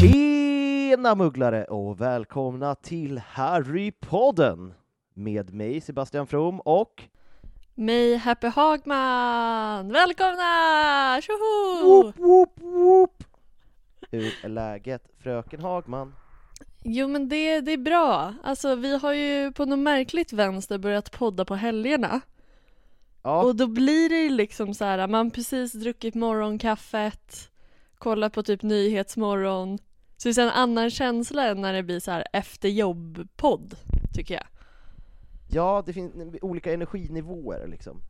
Tjena mugglare och välkomna till Harrypodden med mig Sebastian From och mig Happy Hagman! Välkomna! Tjoho! Woop, woop, woop. Hur är läget fröken Hagman? Jo men det, det är bra. Alltså vi har ju på något märkligt vänster börjat podda på helgerna. Ja, Och då blir det ju liksom så här, man precis druckit morgonkaffet, kollar på typ Nyhetsmorgon. Så det är en annan känsla än när det blir så här efter jobb-podd, tycker jag. Ja det finns olika energinivåer liksom.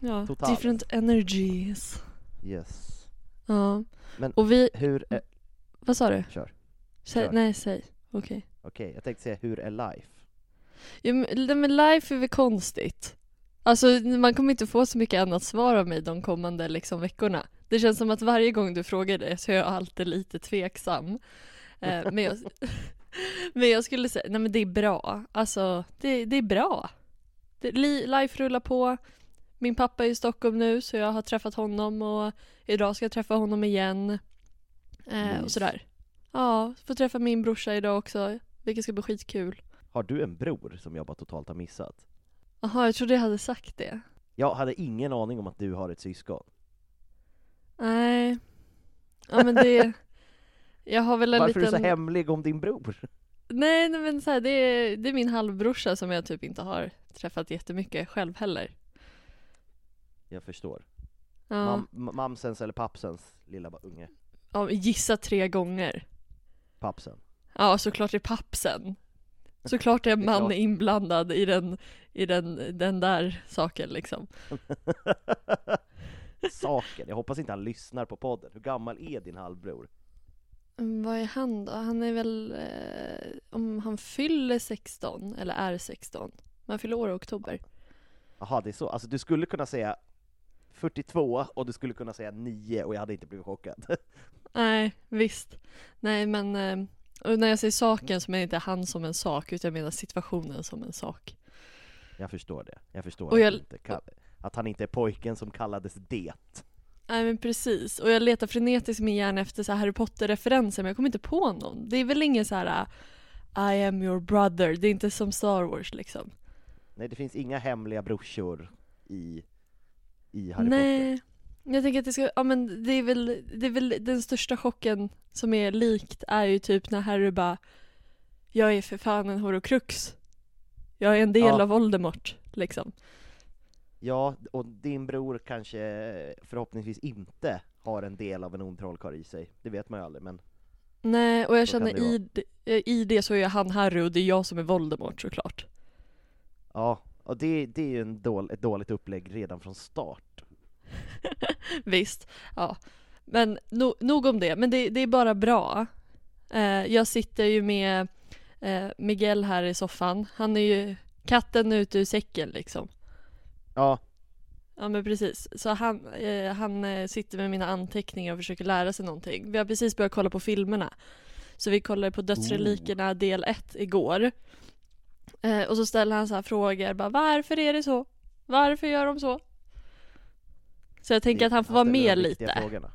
Ja, Total. different energies. Yes. Ja. Men Och vi, hur är... vad sa du? Kör. Säg, Kör. nej, säg. Okej. Okej, jag tänkte säga hur är life? Ja, men, men life är väl konstigt. Alltså man kommer inte få så mycket annat svar av mig de kommande liksom, veckorna. Det känns som att varje gång du frågar det så är jag alltid lite tveksam. Eh, men, jag, men jag skulle säga, nej men det är bra. Alltså det, det är bra. Det, li, life rullar på. Min pappa är i Stockholm nu så jag har träffat honom och idag ska jag träffa honom igen. Eh, och Mys. sådär. Ja, får träffa min brorsa idag också, vilket ska bli skitkul. Har du en bror som jag bara totalt har missat? Jaha, jag trodde jag hade sagt det. Jag hade ingen aning om att du har ett syskon. Nej. Ja men det... Jag har väl en Varför är liten... du så hemlig om din bror? Nej, nej men så här, det, är, det är min halvbrorsa som jag typ inte har träffat jättemycket själv heller. Jag förstår. Ja, Mam, mamsens eller pappsens lilla unge? ja gissa tre gånger. Pappsen. Ja, såklart det är pappsen. Såklart är en är man klart. inblandad i den, i den, den där saken liksom. Saken, jag hoppas inte han lyssnar på podden. Hur gammal är din halvbror? Mm, Vad är han då? Han är väl, eh, om han fyller 16, eller är 16. Men han fyller år i oktober. Jaha, det är så. Alltså du skulle kunna säga 42 och du skulle kunna säga 9 och jag hade inte blivit chockad. Nej, visst. Nej, men eh, när jag säger saken så menar jag inte han som en sak, utan jag menar situationen som en sak. Jag förstår det. Jag förstår att, jag- du inte att han inte är pojken som kallades det. Nej men precis, och jag letar frenetiskt i min hjärna efter så Harry Potter-referenser men jag kommer inte på någon. Det är väl ingen så här I am your brother, det är inte som Star Wars liksom. Nej, det finns inga hemliga brorsor i, i Harry Potter. Nej, jag tänker att det ska, ja men det är väl, det är väl den största chocken som är likt är ju typ när Harry bara Jag är för fan en horocrux. Jag är en del Ja. av Voldemort, liksom. Ja, och din bror kanske förhoppningsvis inte har en del av en ond trollkarl i sig. Det vet man ju aldrig, men Nej, och jag känner i, d- i det så är han Harry och det är jag som är Voldemort såklart. ja, och det, det är ju en dål, ett dåligt upplägg redan från start. Visst, ja. Men no, nog om det, men det, det är bara bra. Eh, jag sitter ju med eh, Miguel här i soffan. Han är ju katten ute ur säcken liksom. Ja, Ja men precis. Så han, eh, han eh, sitter med mina anteckningar och försöker lära sig någonting. Vi har precis börjat kolla på filmerna. Så vi kollade på Dödsrelikerna del 1 igår. Eh, och så ställer han så här frågor, bara varför är det så? Varför gör de så? Så jag tänker det- att han får vara med lite. Frågorna.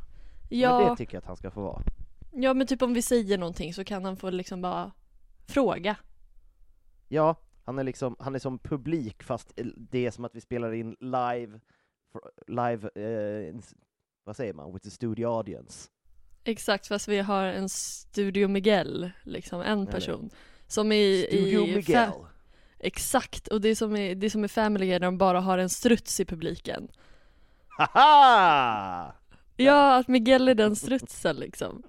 Men Ja, det tycker jag att han ska få vara. ja men typ om vi säger någonting så kan han få liksom bara fråga. Ja, han är liksom, han är som publik fast det är som att vi spelar in live, live, eh, vad säger man, with the studio audience. Exakt, fast vi har en Studio Miguel, liksom en person. Som i, Studio i Miguel. Exakt, och det är som i, det är som i Family Guy när de bara har en struts i publiken. Haha! Ja, att Miguel är den strutsen liksom.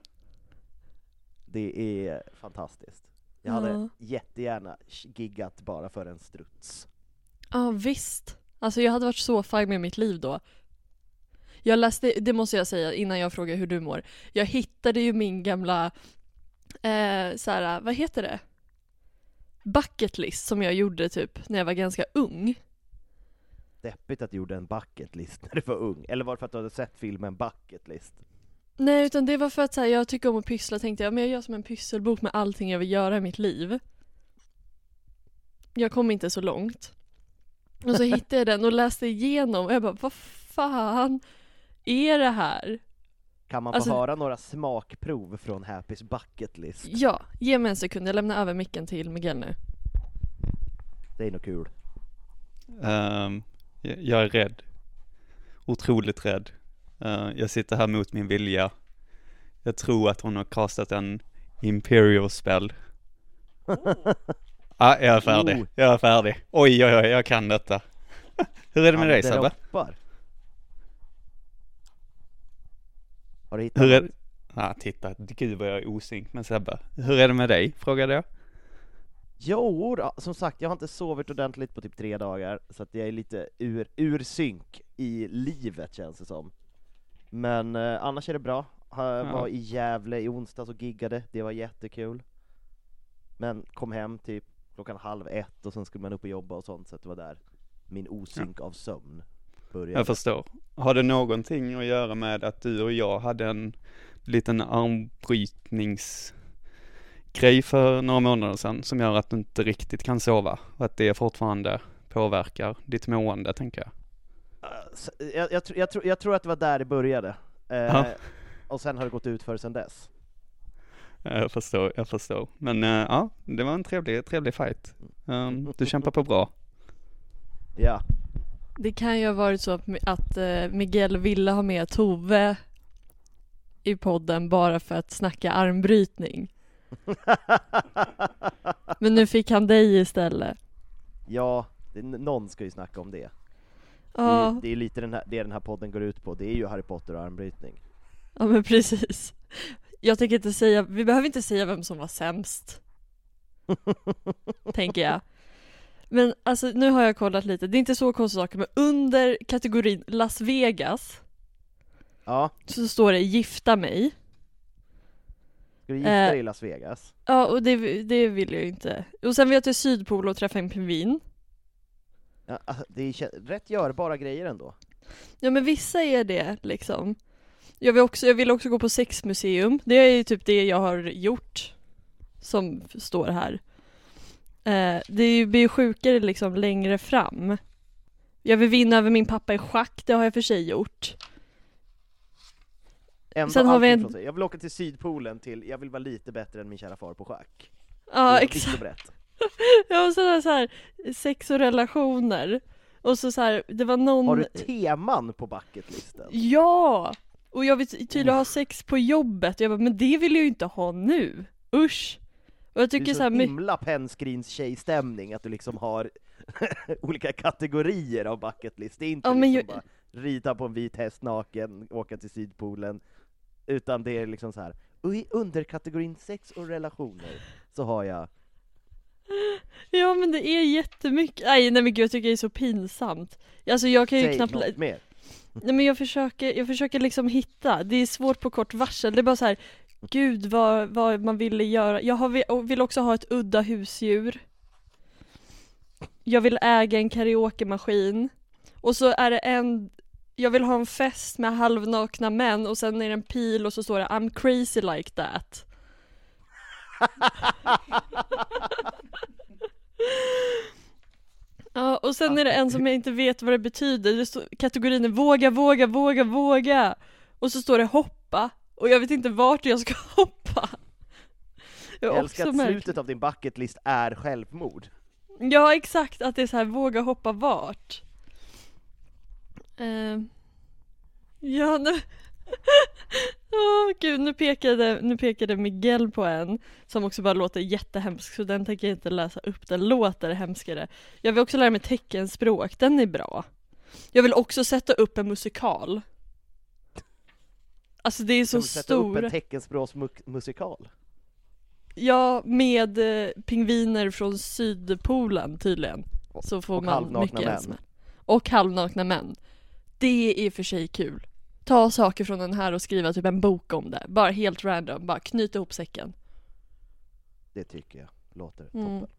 Det är fantastiskt. Jag hade Ja. jättegärna giggat bara för en struts. Ja, visst. Alltså jag hade varit så fine med mitt liv då. Jag läste, det måste jag säga innan jag frågar hur du mår. Jag hittade ju min gamla, eh, så här, vad heter det? Bucket list som jag gjorde typ när jag var ganska ung. Deppigt att du gjorde en bucket list när du var ung, eller var det för att du hade sett filmen Bucket list? Nej, utan det var för att så här, jag tycker om att pyssla tänkte jag, men jag gör som en pysselbok med allting jag vill göra i mitt liv. Jag kom inte så långt. Och så hittade jag den och läste igenom och jag bara, vad fan är det här? Kan man Alltså- få höra några smakprov från Happys bucket list? Ja, ge mig en sekund, jag lämnar över micken till Miguel nu. Det är nog kul. Jag- jag är rädd. Otroligt rädd. Eh, jag sitter här mot min vilja. Jag tror att hon har castat en Imperial spell. ah, jag är färdig. Oh. Jag är färdig. Oj, oj, oj, jag kan detta. Hur är det med dig Sebbe? Har du hittat Hur är något? Ah, titta, gud vad jag är osynk med Sebbe. Hur är det med dig? Frågade jag. Jo, då, som sagt, jag har inte sovit ordentligt på typ tre dagar, så att jag är lite ur, ur synk i livet känns det som. Men eh, annars är det bra. Jag Ja. var i Gävle i onsdags och giggade, det var jättekul. Men kom hem typ klockan halv ett och sen skulle man upp och jobba och sånt, så att det var där min osynk av sömn började. Jag förstår. Har det någonting att göra med att du och jag hade en liten armbrytningsgrej för några månader sedan som gör att du inte riktigt kan sova och att det fortfarande påverkar ditt mående tänker jag. S- jag, jag, jag, tror- jag tror att det var där det började. Eh, Ja. Och sen har det gått ut för sen dess. Jag förstår, jag förstår. Men eh, ja, det var en trevlig, trevlig fight. Um, du kämpar på bra. Ja. Det kan ju ha varit så att, att eh, Miguel ville ha med Tove i podden bara för att snacka armbrytning. Men nu fick han dig istället. ja, det, någon ska ju snacka om det. Är, det är lite den här, det den här podden går ut på, det är ju Harry Potter och armbrytning. ja men precis. Jag tänker inte säga, vi behöver inte säga vem som var sämst. tänker jag. Men alltså nu har jag kollat lite, det är inte så konstiga saker men under kategorin Las Vegas Ja, så står det gifta mig. ska du gifta Eh. dig i Las Vegas? Ja, och det, det vill jag ju inte. Och sen vill jag till Sydpol och träffa en pingvin. Ja, alltså, det är rätt görbara grejer ändå. Ja men vissa är det liksom. Jag vill också, jag vill också gå på sexmuseum. Det är ju typ det jag har gjort. Som står här. Eh, det blir ju sjukare liksom längre fram. Jag vill vinna över min pappa i schack, det har jag för sig gjort. Ändå Sen har vi en-. Jag vill åka till Sydpolen till, jag vill vara lite bättre än min kära far på schack. Ja exakt. Och brett. Ja och sen har jag så här sex och relationer. Och så, så här, det var någon... Har du teman på bucketlisten? Ja! Och jag vill tydligen ha sex på jobbet. Jag bara, men det vill jag ju inte ha nu. Usch! Och jag Det är tycker så så här, himla pennscreens tjejstämning att du liksom har olika kategorier av bucketlist. Det är inte Ja, liksom jag- bara rida på en vit häst naken, åka till Sydpolen, utan det är liksom så här. i underkategorin sex och relationer så har jag Ja men det är jättemycket, nej nej men gud jag tycker det är så pinsamt. Alltså jag kan ju Säg knappt, något mer. nej men jag försöker, jag försöker liksom hitta, det är svårt på kort varsel, det är bara så här. Gud vad, vad man ville göra, jag har, vill också ha ett udda husdjur. Jag vill äga en karaokemaskin. Och så är det en, jag vill ha en fest med halvnakna män och sen är det en pil och så står det I'm crazy like that Ja, och sen är det en som jag inte vet vad det betyder. Det står, kategorin är våga, våga, våga, våga. Och så står det hoppa. Och jag vet inte vart jag ska hoppa. Är Jag älskar att märkligt. slutet av din bucketlist är självmord. Ja, exakt. Att det är så här, våga hoppa vart. Eh, ja, nu... Åh gud, nu pekade, nu pekade Miguel på en som också bara låter jättehemsk, så den tänker jag inte läsa upp, den låter hemskare. Jag vill också lära mig teckenspråk, den är bra. Jag vill också sätta upp en musikal. Alltså det är så vi sätta upp stor. en teckenspråksmusikal? Ja, med eh, pingviner från Sydpolen tydligen. Så får och man mycket män. smäll. Och halvnakna män. Det är i och för sig kul. Ta saker från den här och skriva typ en bok om det. Bara helt random, bara knyta ihop säcken. Det tycker jag låter Mm. toppen.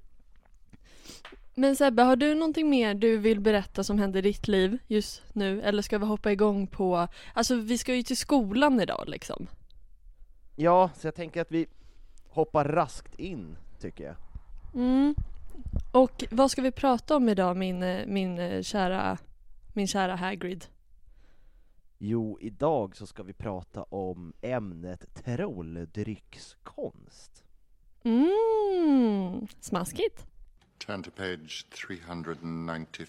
Men Sebbe, har du någonting mer du vill berätta som händer i ditt liv just nu? Eller ska vi hoppa igång på, alltså vi ska ju till skolan idag liksom. Ja, så jag tänker att vi hoppar raskt in, tycker jag. Mm. Och vad ska vi prata om idag min, eh, min eh, kära, min kära Hagrid? Jo, idag så ska vi prata om ämnet trolldryckskonst. Mm, smaskigt. Turn to page 394.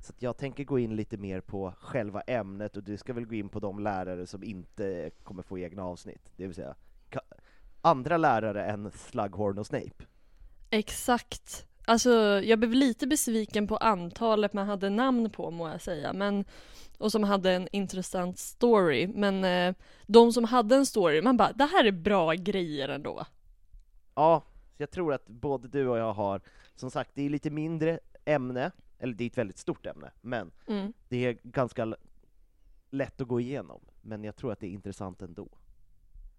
Så att jag tänker gå in lite mer på själva ämnet och du ska väl gå in på de lärare som inte kommer få egna avsnitt, det vill säga andra lärare än Slughorn och Snape. Exakt. Alltså, jag blev lite besviken på antalet man hade namn på må jag säga, men och som hade en intressant story, men eh, de som hade en story, man bara det här är bra grejer ändå. Ja, jag tror att både du och jag har, som sagt, det är lite mindre ämne, eller det är ett väldigt stort ämne, men Mm. det är ganska lätt att gå igenom, men jag tror att det är intressant ändå.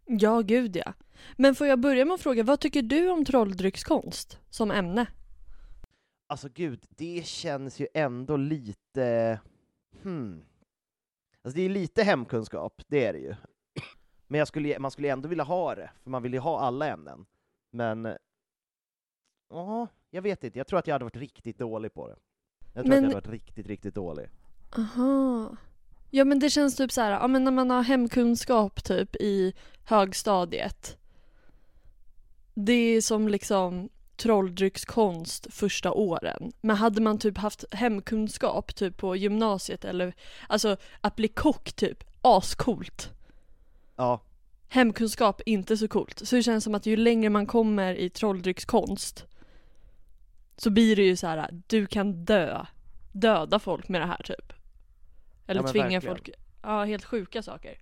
Ja, gud ja. Men får jag börja med att fråga, vad tycker du om trolldryckskonst som ämne? Alltså gud, det känns ju ändå lite... Hmm. Alltså det är lite hemkunskap, det är det ju. Men skulle, man skulle ändå vilja ha det, för man vill ju ha alla ämnen. Men... Ja, jag vet inte. Jag tror att jag hade varit riktigt dålig på det. Jag tror Men- att jag hade varit riktigt, riktigt dålig. Aha. Ja men det känns typ så här, ja men när man har hemkunskap typ i högstadiet. Det är som liksom trolldryckskonst första åren. Men hade man typ haft hemkunskap typ på gymnasiet eller alltså att bli kock typ, ascoolt. Ja, Hemkunskap, inte så coolt. Så det känns som att ju längre man kommer i trolldryckskonst så blir det ju så här, du kan dö. Döda folk med det här typ. Eller Ja, tvinga verkligen. folk, ja helt sjuka saker.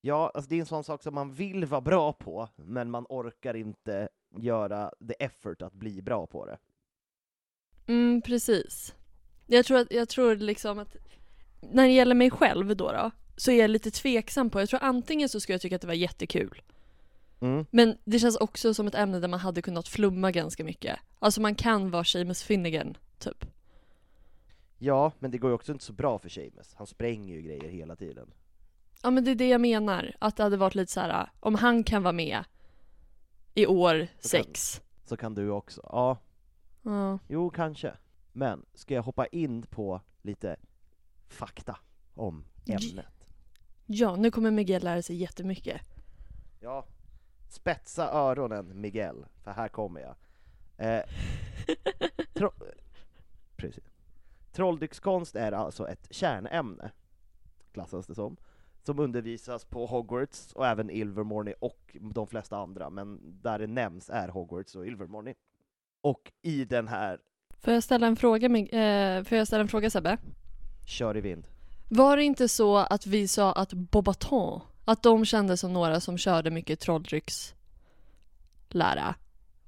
ja alltså det är en sån sak som man vill vara bra på, men man orkar inte göra the effort att bli bra på det. Mm, precis. Jag tror, att, jag tror liksom att när det gäller mig själv då, då så är jag lite tveksam på, jag tror antingen så skulle jag tycka att det var jättekul. Mm. Men det känns också som ett ämne där man hade kunnat flumma ganska mycket. Alltså man kan vara Seamus Finnegan, typ. Ja, men det går ju också inte så bra för Seamus. Han spränger ju grejer hela tiden. Ja men det är det jag menar, att det hade varit lite så här, om han kan vara med i år sex. Så kan du också. Ja, Ja. jo kanske. Men, ska jag hoppa in på lite fakta om ämnet? ja, nu kommer Miguel lära sig jättemycket. Ja, spetsa öronen Miguel, för här kommer jag. Eh, tro- Precis. Trolldryckskonst är alltså ett kärnämne, klassas det som, som undervisas på Hogwarts och även Ilvermorny och de flesta andra, men där det nämns är Hogwarts och Ilvermorny. Och i den här, Får jag ställa en fråga, Mig- eh, får jag ställa en fråga Sebbe? kör i vind. Var det inte så att vi sa att Bobaton, att de kändes som några som körde mycket trolldryckslära?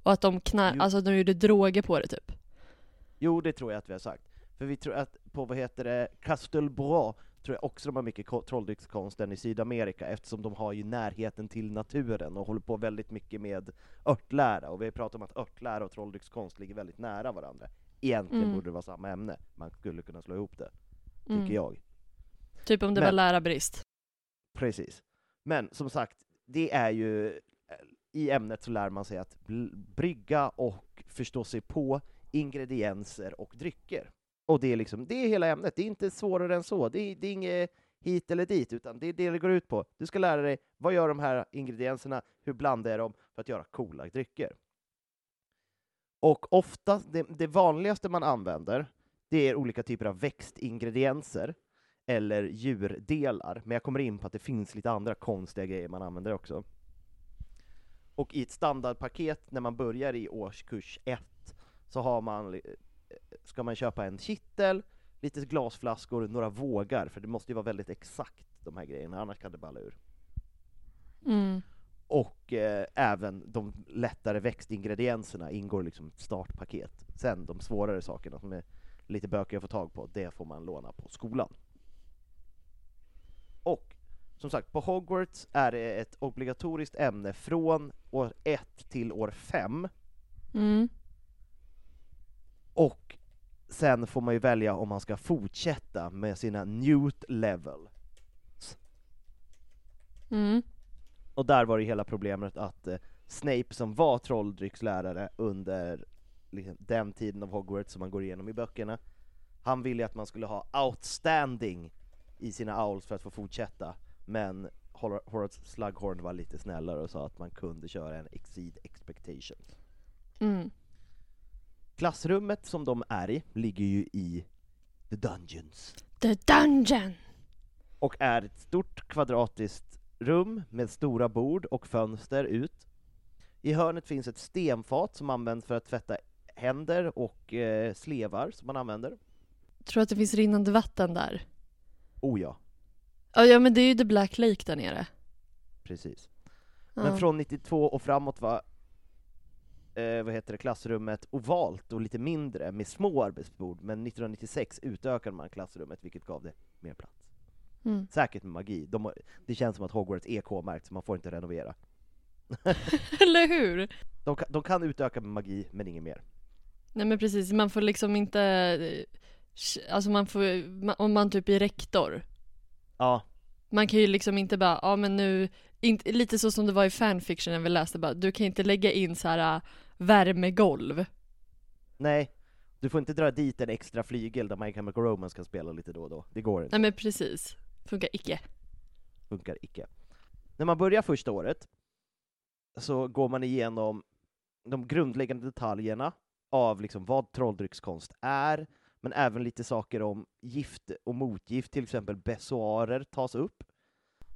Och att de knär, Jo. alltså de gjorde droger på det typ. Jo, det tror jag att vi har sagt. För vi tror att på, vad heter det, Castelbras tror jag också de har mycket ko- trolldryckskonst än i Sydamerika, eftersom de har ju närheten till naturen och håller på väldigt mycket med örtlära, och vi har pratat om att örtlära och trolldryckskonst ligger väldigt nära varandra. Egentligen Mm. borde det vara samma ämne, man skulle kunna slå ihop det, tycker Mm. jag. Typ om det var Men- lärarbrist. Precis. Men som sagt, det är ju, eh, i ämnet så lär man sig att brygga och förstå sig på ingredienser och drycker. Och det är liksom, det är hela ämnet, det är inte svårare än så, det är, det är inget hit eller dit, utan det är det det går ut på. Du ska lära dig, vad gör de här ingredienserna, hur blandar jag dem för att göra coola drycker? Och ofta, det, det vanligaste man använder, det är olika typer av växtingredienser, eller djurdelar, men jag kommer in på att det finns lite andra konstiga grejer man använder också. Och i ett standardpaket när man börjar i årskurs 1 så har man, ska man köpa en kittel, lite glasflaskor, några vågar, för det måste ju vara väldigt exakt de här grejerna, annars kan det balla ur. Mm. Och eh, även de lättare växtingredienserna ingår liksom ett startpaket. Sen de svårare sakerna som är lite bökiga att få tag på, det får man låna på skolan. Och som sagt, på Hogwarts är det ett obligatoriskt ämne från år 1 till år 5, Mm. Och sen får man ju välja om man ska fortsätta med sina Newt level. Mm. Och där var det hela problemet att eh, Snape som var trolldryckslärare under liksom, den tiden av Hogwarts som man går igenom i böckerna, han ville att man skulle ha outstanding i sina owls för att få fortsätta, men Hor- Horace Slughorn var lite snällare och sa att man kunde köra en exceed expectations. Mm. Klassrummet som de är i ligger ju i The Dungeons. The Dungeon! och är ett stort kvadratiskt rum med stora bord och fönster ut. I hörnet finns ett stenfat som används för att tvätta händer och eh, slevar som man använder. Tror att det finns rinnande vatten där? Oh ja, Ja, ja men det är ju The Black Lake där nere. precis. Ja. Men från 92 och framåt var eh, vad heter det, klassrummet ovalt och lite mindre med små arbetsbord, men 1996 utökade man klassrummet vilket gav det mer plats. Mm. Säkert med magi. De, har- det känns som att Hogwarts är K-märkt så man får inte renovera. Eller hur? De kan, de kan utöka med magi, men inget mer. Nej men precis, man får liksom inte eh, Alltså man får, om man typ är rektor Ja, Man kan ju liksom inte bara, ja men nu inte, Lite så som det var i fanfiction vi läste bara Du kan inte lägga in så här äh, värmegolv nej. Du får inte dra dit en extra flygel där My Chemical Romance kan spela lite då och då. Det går inte. Nej men precis Funkar icke Funkar icke. När man börjar första året så går man igenom de grundläggande detaljerna av liksom vad trolldryckskonst är, men även lite saker om gift och motgift, till exempel besoarer tas upp.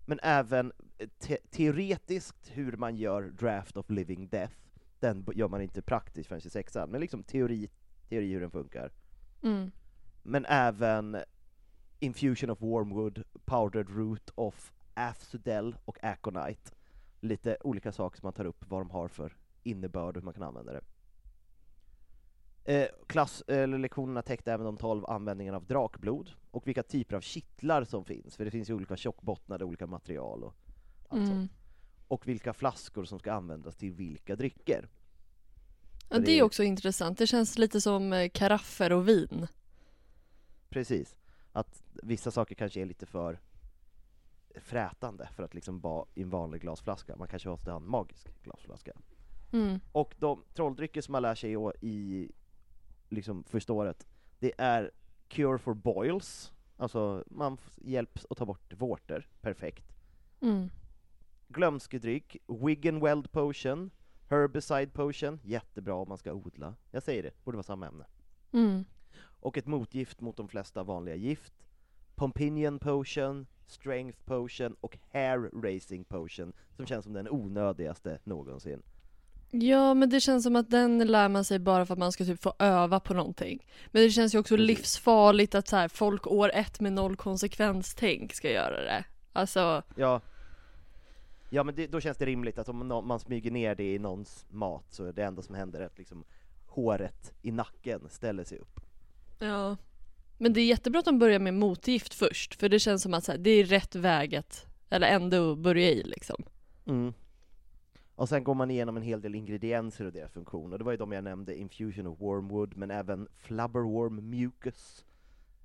Men även te teoretiskt hur man gör Draft of Living Death. Den gör man inte praktiskt förrän i sexan, men liksom teori, teori hur den funkar. mm. Men även Infusion of Wormwood, Powdered Root of Afsudel och Aconite. Lite olika saker som man tar upp, vad de har för innebörd och hur man kan använda det. Eh, klass, eller lektionerna täckte även de 12 användningarna av drakblod, och vilka typer av kittlar som finns, för det finns ju olika tjockbottnade, olika material och allt Mm. sånt. Och vilka flaskor som ska användas till vilka drycker. Ja det är också intressant, det känns lite som eh, karaffer och vin Precis. Att vissa saker kanske är lite för frätande för att liksom vara i en vanlig glasflaska. Man kanske måste ha en magisk glasflaska. mm. Och de trolldrycker som man lär sig i liksom första året, det är Cure for Boils, alltså man hjälps att ta bort vårtor, perfekt. Mm. Glömskedryck, Wiggenweld Potion, Herbicide Potion, jättebra om man ska odla. Jag säger det, borde vara samma ämne. Mm. och ett motgift mot de flesta vanliga gift, Pompinion Potion, Strength Potion och Hair Racing Potion, som känns som den onödigaste någonsin. Ja men det känns som att den lär man sig bara för att man ska typ få öva på någonting Men det känns ju också livsfarligt att så här, folk år ett med noll konsekvenstänk ska göra det Alltså, Ja, Ja men det, då känns det rimligt att om man smyger ner det i någons mat så är det enda som händer att liksom håret i nacken ställer sig upp. Ja. Men det är jättebra att de börjar med motgift först, för det känns som att så här, det är rätt väg att, eller ändå börja i liksom. Mm. Och sen går man igenom en hel del ingredienser och deras funktion, och det var ju de jag nämnde, infusion of wormwood, men även flubberworm mucus.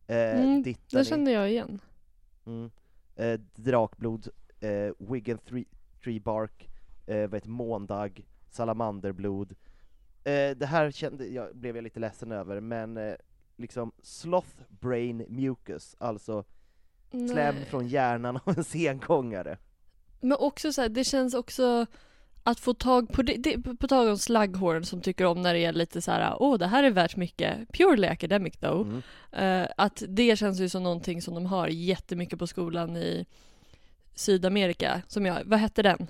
Eh, Mm, Det ni. kände jag igen. Mm. Eh, drakblod, eh, Wigan three, tree bark, eh, vad heter måndag, salamanderblod. Eh, det här kände jag, blev jag lite ledsen över, men eh, liksom sloth brain mucus, alltså slem Nej. från hjärnan av en sengångare. Men också så här, det känns också att få tag på det, det på tag om slagghorn som tycker om när det är lite så här, åh det här är värt mycket, purely academic though. Mm. Eh, att det känns ju som någonting som de har jättemycket på skolan i Sydamerika, som jag, vad hette den?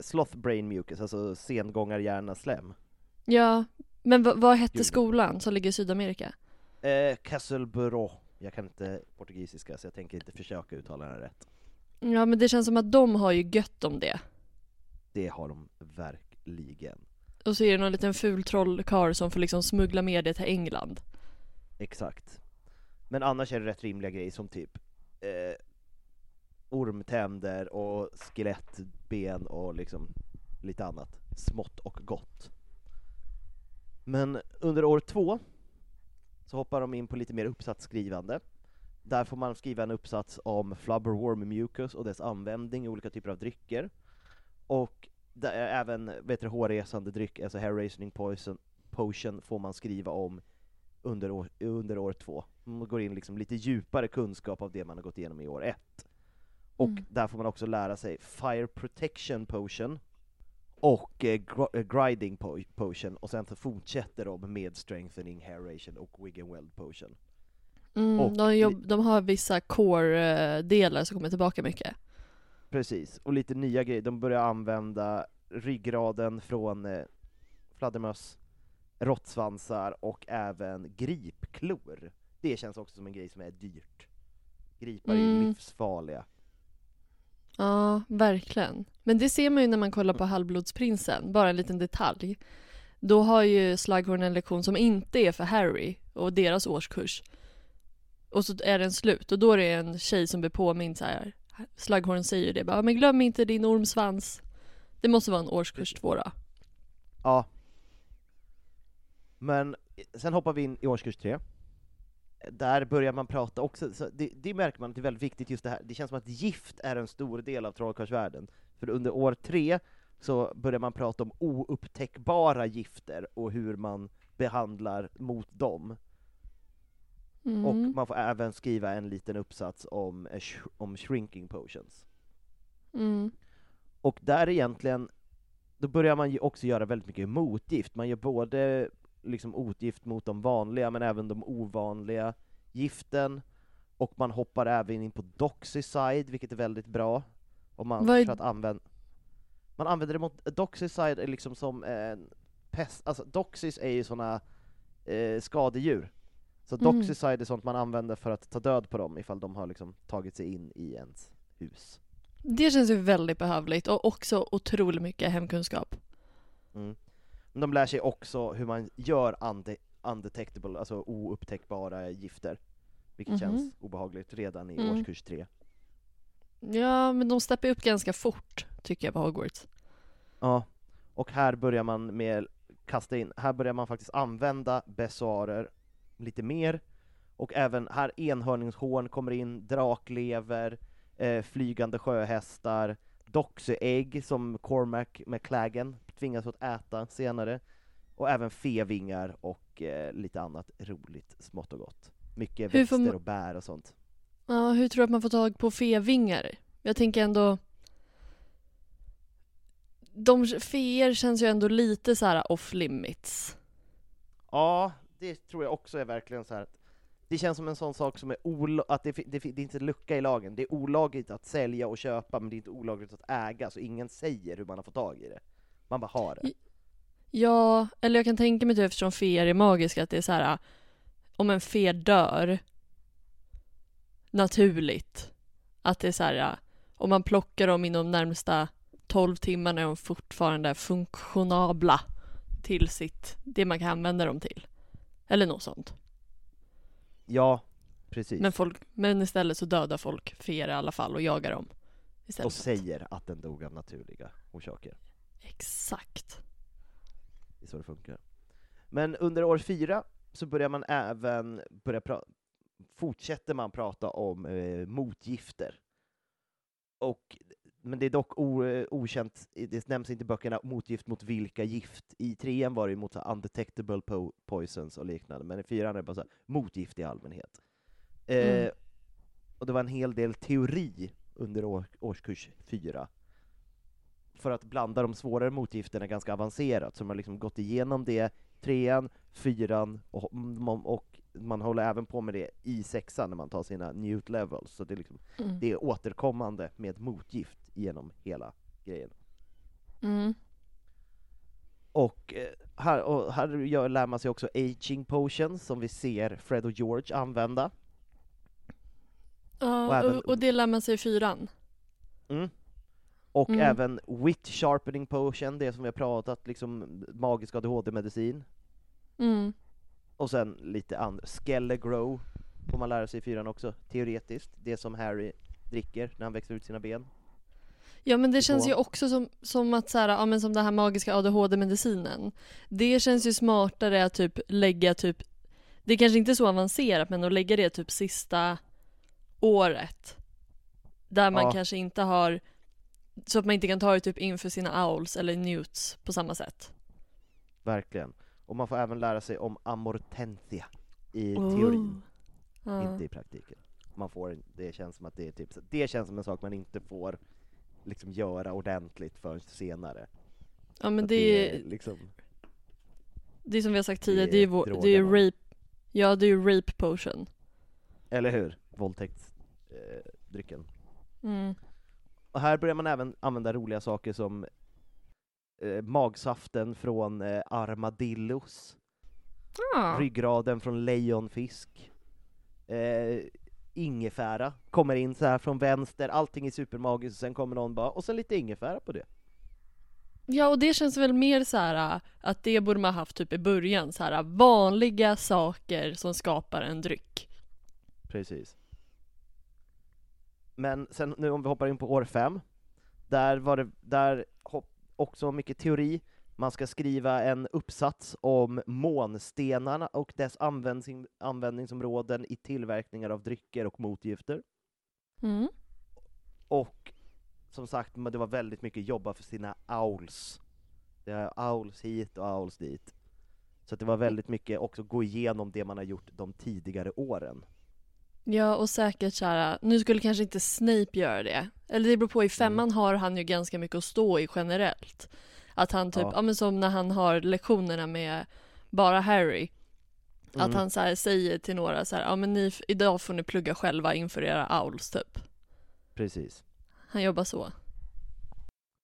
Sloth brain mucus, alltså sengångarhjärnaslem. Ja, men vad- hette skolan som ligger i Sydamerika? Eh, Castleboro, jag kan inte portugisiska så jag tänker inte försöka uttala den rätt. Ja men det känns som att de har ju gött om det. Det har de verkligen. Och så är det någon liten ful trollkarl som får liksom smuggla med det till England. Exakt. Men annars är det rätt rimliga grejer som typ eh, ormtänder och skelettben och liksom lite annat smått och gott. Men under år två så hoppar de in på lite mer uppsatsskrivande. Där får man skriva en uppsats om flubberworm mucus och dess användning i olika typer av drycker. Och även vet du, hårresande dryck, alltså hair rationing poison, potion, får man skriva om under år, under år två. Man går in liksom lite djupare kunskap av det man har gått igenom i år ett. Och Mm. där får man också lära sig Fire Protection Potion och eh, gr- eh, Grinding po- Potion, och sen så fortsätter de med Strengthening, Hair Ration och Wig and Weld Potion. Mm, Och de, de har vissa core-delar som kommer tillbaka mycket. Precis, och lite nya grejer, de börjar använda ryggraden från eh, fladdermöss, råttsvansar och även gripklor. Det känns också som en grej som är dyrt. Gripar är ju Mm. livsfarliga. Ja, verkligen. Men det ser man ju när man kollar på Halvblodsprinsen, bara en liten detalj. Då har ju Slughorn en lektion som inte är för Harry och deras årskurs. Och så är den slut och då är det en tjej som blir påmind så här. Slughorn säger ju det bara, men glöm inte din ormsvans. Det måste vara en årskurs två då. Ja. Men sen hoppar vi in i årskurs tre. Där börjar man prata också, så det, det märker man att det är väldigt viktigt just det här, det känns som att gift är en stor del av trollkarlsvärlden. För under år tre så börjar man prata om oupptäckbara gifter och hur man behandlar mot dem. Mm. Och man får även skriva en liten uppsats om, eh, om shrinking potions. Mm. Och där egentligen, då börjar man ju också göra väldigt mycket motgift. Man gör både liksom otgift mot de vanliga, men även de ovanliga giften. Och man hoppar även in på Doxycide, vilket är väldigt bra. Om man, Vad för att använda... Man använder det mot... Doxycide är liksom som en pest... Alltså Doxys är ju såna eh, skadedjur. Så Mm. Doxycide är sånt man använder för att ta död på dem ifall de har liksom tagit sig in i ens hus. Det känns ju väldigt behövligt och också otroligt mycket hemkunskap. Mm. Men de lär sig också hur man gör unde undetectable, alltså oupptäckbara gifter. Vilket Mhm. känns obehagligt redan i Mm. årskurs tre. Ja, men de steppar upp ganska fort tycker jag på Hogwarts. Ja, och här börjar man med kasta in, här börjar man faktiskt använda bessoarer lite mer, och även här enhörningshorn kommer in, draklever, eh, flygande sjöhästar, doxyägg som Cormac McLagan tvingas att äta senare, och även fevingar och eh, lite annat roligt smått och gott. Mycket Hur växter man- och bär och sånt. Ja, hur tror du att man får tag på fevingar? Jag tänker ändå... De feer känns ju ändå lite så här off limits. Ja, det tror jag också är verkligen så här. att Det känns som en sån sak som är ol att det, fi- det, det är inte lucka i lagen. Det är olagligt att sälja och köpa, men det är inte olagligt att äga, så ingen säger hur man har fått tag i det. Man bara har det. Ja, eller jag kan tänka mig typ eftersom feer är magiska att det är så här äh, om en fe dör naturligt att det är så här äh, om man plockar dem inom närmsta 12 timmarna är de fortfarande funktionabla till sitt, det man kan använda dem till. Eller något sånt. Ja, precis. Men, folk, men istället så dödar folk Fer i alla fall och jagar dem. och Istället. säger att den dog av naturliga orsaker. Exakt. Det är så det funkar. Men under år fyra så börjar man även börja pra- fortsätter man prata om eh, motgifter. Och, men det är dock o, eh, okänt, det nämns inte i böckerna motgift mot vilka gift. I trean var det ju mot så undetectable po poisons och liknande, men i fyran är det bara så här, motgift i allmänhet. Eh, Mm. Och det var en hel del teori under år, årskurs fyra för att blanda de svårare motgifterna ganska avancerat, så man har liksom gått igenom det trean, fyran, och, och, och man håller även på med det i sexan när man tar sina newt levels, så det är, liksom, Mm. det är återkommande med motgift genom hela grejen. Mm. Och eh, här, och här gör, lär man sig också aging potions, som vi ser Fred och George använda. Ja, Och och, även- och det lär man sig i fyran. Mm. Och Mm. även wit sharpening potion, det som vi har pratat, liksom magisk ADHD-medicin. Mm. Och sen lite andra, Skellegrow får man lära sig i fyran också, teoretiskt. Det som Harry dricker när han växer ut sina ben. Ja men det känns ju också som, som att så här, ja men som den här magiska ADHD-medicinen. Det känns ju smartare att typ lägga typ, det är kanske inte så avancerat men att lägga det typ sista året. Där man Ja. kanske inte har, så att man inte kan ta det typ inför sina owls eller newts på samma sätt. Verkligen. Och man får även lära sig om amortentia i teorin, Ja. inte i praktiken. Man får, det känns som att det är typ, det känns som en sak man inte får liksom göra ordentligt förrän senare. ja men Att det är, liksom, det är som vi har sagt tidigare, det det är vår- det är ju rape, ja det är ju rape potion. eller hur? Våldtäktsdrycken. Eh. Mm. Och här börjar man även använda roliga saker som eh, magsaften från eh, armadillos, Ja. ryggraden från lejonfisk, eh, ingefära kommer in så här från vänster, allting är supermagiskt, och sen kommer någon bara, och sen lite ingefära på det. Ja, och det känns väl mer så här äh, att det borde man haft typ i början, så här äh, vanliga saker som skapar en dryck. Precis. Men sen nu om vi hoppar in på år fem, där var det, där hopp, också mycket teori, man ska skriva en uppsats om månstenarna och dess användning, användningsområden i tillverkningar av drycker och motgifter. Mm. Och som sagt, det var väldigt mycket jobba för sina owls. Det är owls hit och owls dit. Så att det var väldigt mycket också gå igenom det man har gjort de tidigare åren. Ja, och säkert så nu skulle kanske inte Snape göra det. Eller det beror på, i femman har han ju ganska mycket att stå i generellt. Att han typ, Ja. ja, men som när han har lektionerna med bara Harry. Att Mm. han så säger till några så här, ja men ni, idag får ni plugga själva inför era owls typ. Precis. Han jobbar så.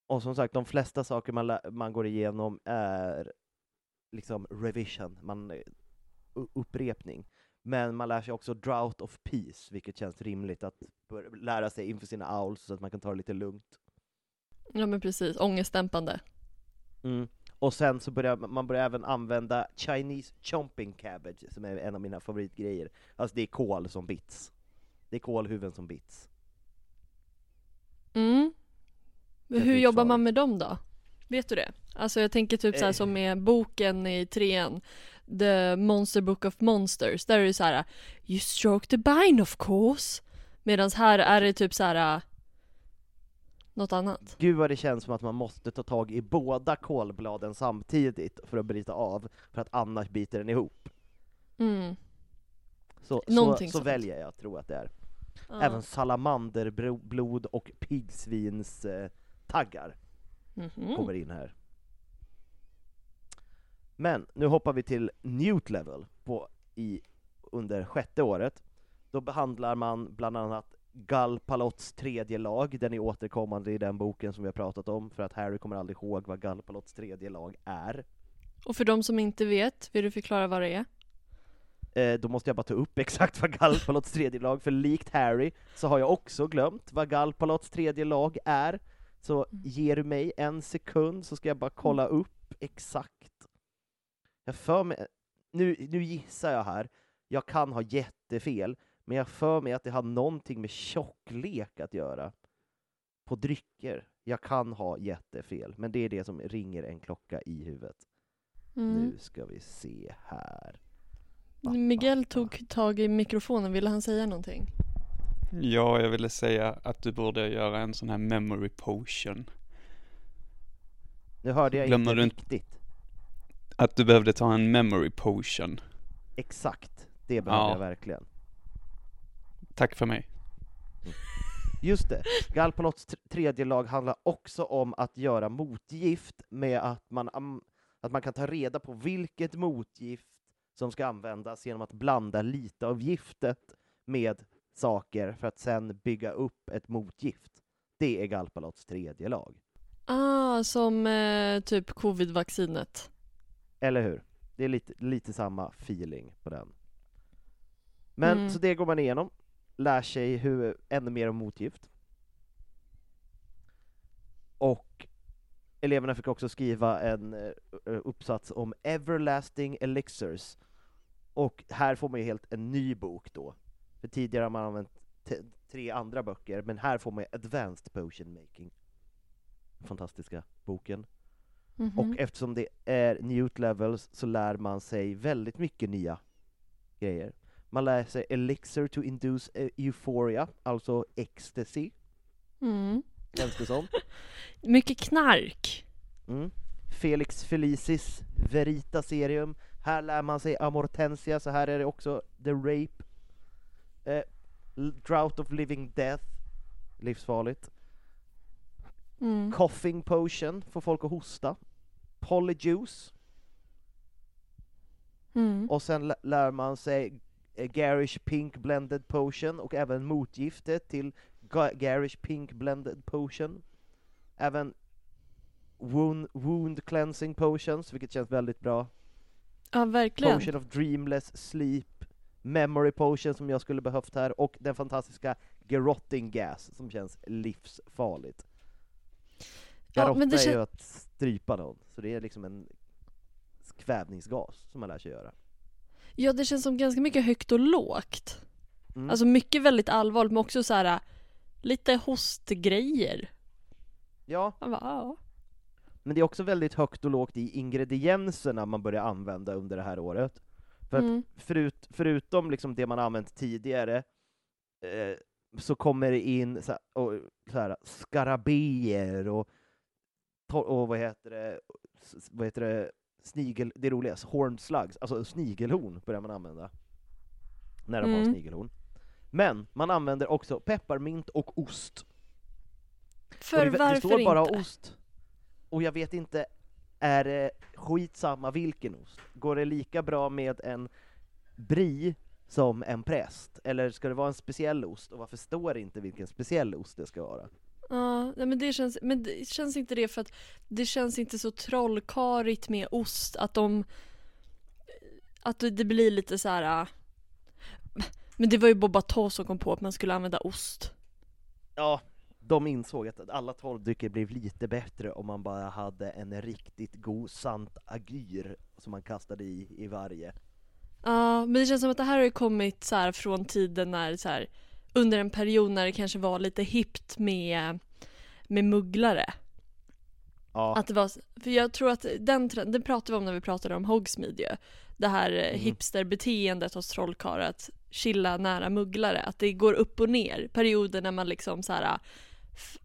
Och som sagt, de flesta saker man, man går igenom är liksom revision, man, eh, upprepning. Men man lär sig också drought of peace, vilket känns rimligt att lära sig inför sina owls så att man kan ta det lite lugnt. Ja men precis, ångestdämpande. Mm. Och sen så börjar man börjar även använda Chinese chomping cabbage, som är en av mina favoritgrejer. Alltså det är kål som bits. Det är kålhuvuden som bits. Mm. Men hur jobbar man med dem då? Vet du det? Alltså jag tänker typ så här Eh. som med boken i trean, The Monster Book of Monsters, där är det så här You stroke the bind of course. Medan här är det typ så här något annat. Gud vad det känns som att man måste ta tag i båda kålbladen samtidigt för att bryta av, för att annars biter den ihop. Mm. Så, så, Någonting så väljer jag att tro att det är. Ja. Även salamanderblod och piggsvins eh, taggar Mhm. kommer in här. Men nu hoppar vi till Newt level på, i, under sjätte året. Då behandlar man bland annat Galpalots tredje lag, den är återkommande i den boken som vi har pratat om, för att Harry kommer aldrig ihåg vad Galpalots tredje lag är. Och för de som inte vet, vill du förklara vad det är? Eh, då måste jag bara ta upp exakt vad Galpalots tredje lag, för likt Harry så har jag också glömt vad Galpalots tredje lag är. Så ger du mig en sekund så ska jag bara kolla upp exakt. Jag för mig, nu, nu gissar jag här, jag kan ha jättefel, men jag för mig att det har någonting med tjocklek att göra. På drycker. Jag kan ha jättefel, men det är det som ringer en klocka i huvudet. Mm. Nu ska vi se här. Miguel tog tag i mikrofonen, ville han säga någonting? Ja, jag ville säga att du borde göra en sån här memory potion. Nu hörde jag Glömmer inte du inte- riktigt. Att du behövde ta en memory potion. Exakt, det behöver Ja. jag verkligen. Tack för mig. Just det, Galpalots tr- tredje lag handlar också om att göra motgift med att man, att man kan ta reda på vilket motgift som ska användas genom att blanda lite av giftet med saker för att sen bygga upp ett motgift. Det är Galpalots tredje lag. Ah, som eh, typ covid-vaccinet. Eller hur? Det är lite, lite samma feeling på den. Men Mm. så det går man igenom, lär sig hur, ännu mer om motgift. Och eleverna fick också skriva en eh, uppsats om everlasting elixirs. Och här får man ju helt en ny bok då. För tidigare har man använt tre andra böcker, men här får man ju advanced potion making. Fantastiska boken. Mhm. Och eftersom det är Newt levels så lär man sig väldigt mycket nya grejer. Man lär sig Elixir to induce eh, euphoria, alltså ecstasy, mm. känns det som. Mycket knark. Mm. Felix Felicis Verita Serium. Här lär man sig Amortensia, så här är det också The Rape. Eh, Drought of Living Death, livsfarligt. Mm. Coughing Potion, får folk att hosta. Polyjuice, Mm. Och sen lä- lär man sig Garish Pink Blended Potion och även motgiftet till Ga- Garish Pink Blended Potion. Även wound, wound Cleansing Potions, vilket känns väldigt bra. Ja, verkligen. Potion of Dreamless Sleep, Memory Potion som jag skulle behövt här, och den fantastiska Garrotting Gas som känns livsfarligt. Ja, Garotta det är kän- ju att strypa någon, så det är liksom en kvävningsgas som man lär sig göra. Ja, det känns som ganska mycket högt och lågt. Mm. Alltså mycket väldigt allvarligt, men också så här lite hostgrejer. ja, bara, ja. Men det är också väldigt högt och lågt i ingredienserna man börjar använda under det här året. För Mm. förut, förutom liksom det man använt tidigare, eh, så kommer det in så här, och, så här, skarabéer och, och vad heter det, vad heter det, snigel, det roliga, horned slugs, alltså snigelhorn börjar man använda. När de har Mm. snigelhorn. Men man använder också pepparmint och ost. För och det, varför det står bara inte? ost. Och jag vet inte, är det skitsamma vilken ost? Går det lika bra med en brie som en präst? Eller ska det vara en speciell ost? Och varför står det inte vilken speciell ost det ska vara? Ja, nej, men det känns, men det känns inte det för att det känns inte så trollkarigt med ost att de att det blir lite så här. äh, Men det var ju Boba Toss som kom på att man skulle använda ost. Ja, de insåg att alla tolvdrycker blev lite bättre om man bara hade en riktigt god sant agyr som man kastade i, i varje. Ja, men det känns som att det här har ju kommit så från tiden när så här under en period när det kanske var lite hippt med med mugglare. Ja, Att det var, för jag tror att den trenden, pratade vi om när vi pratade om Hogsmeade ju. Det här eh, Mm. hipsterbeteendet hos trollkarlar att chilla nära mugglare. Att det går upp och ner. Perioder när man liksom så här,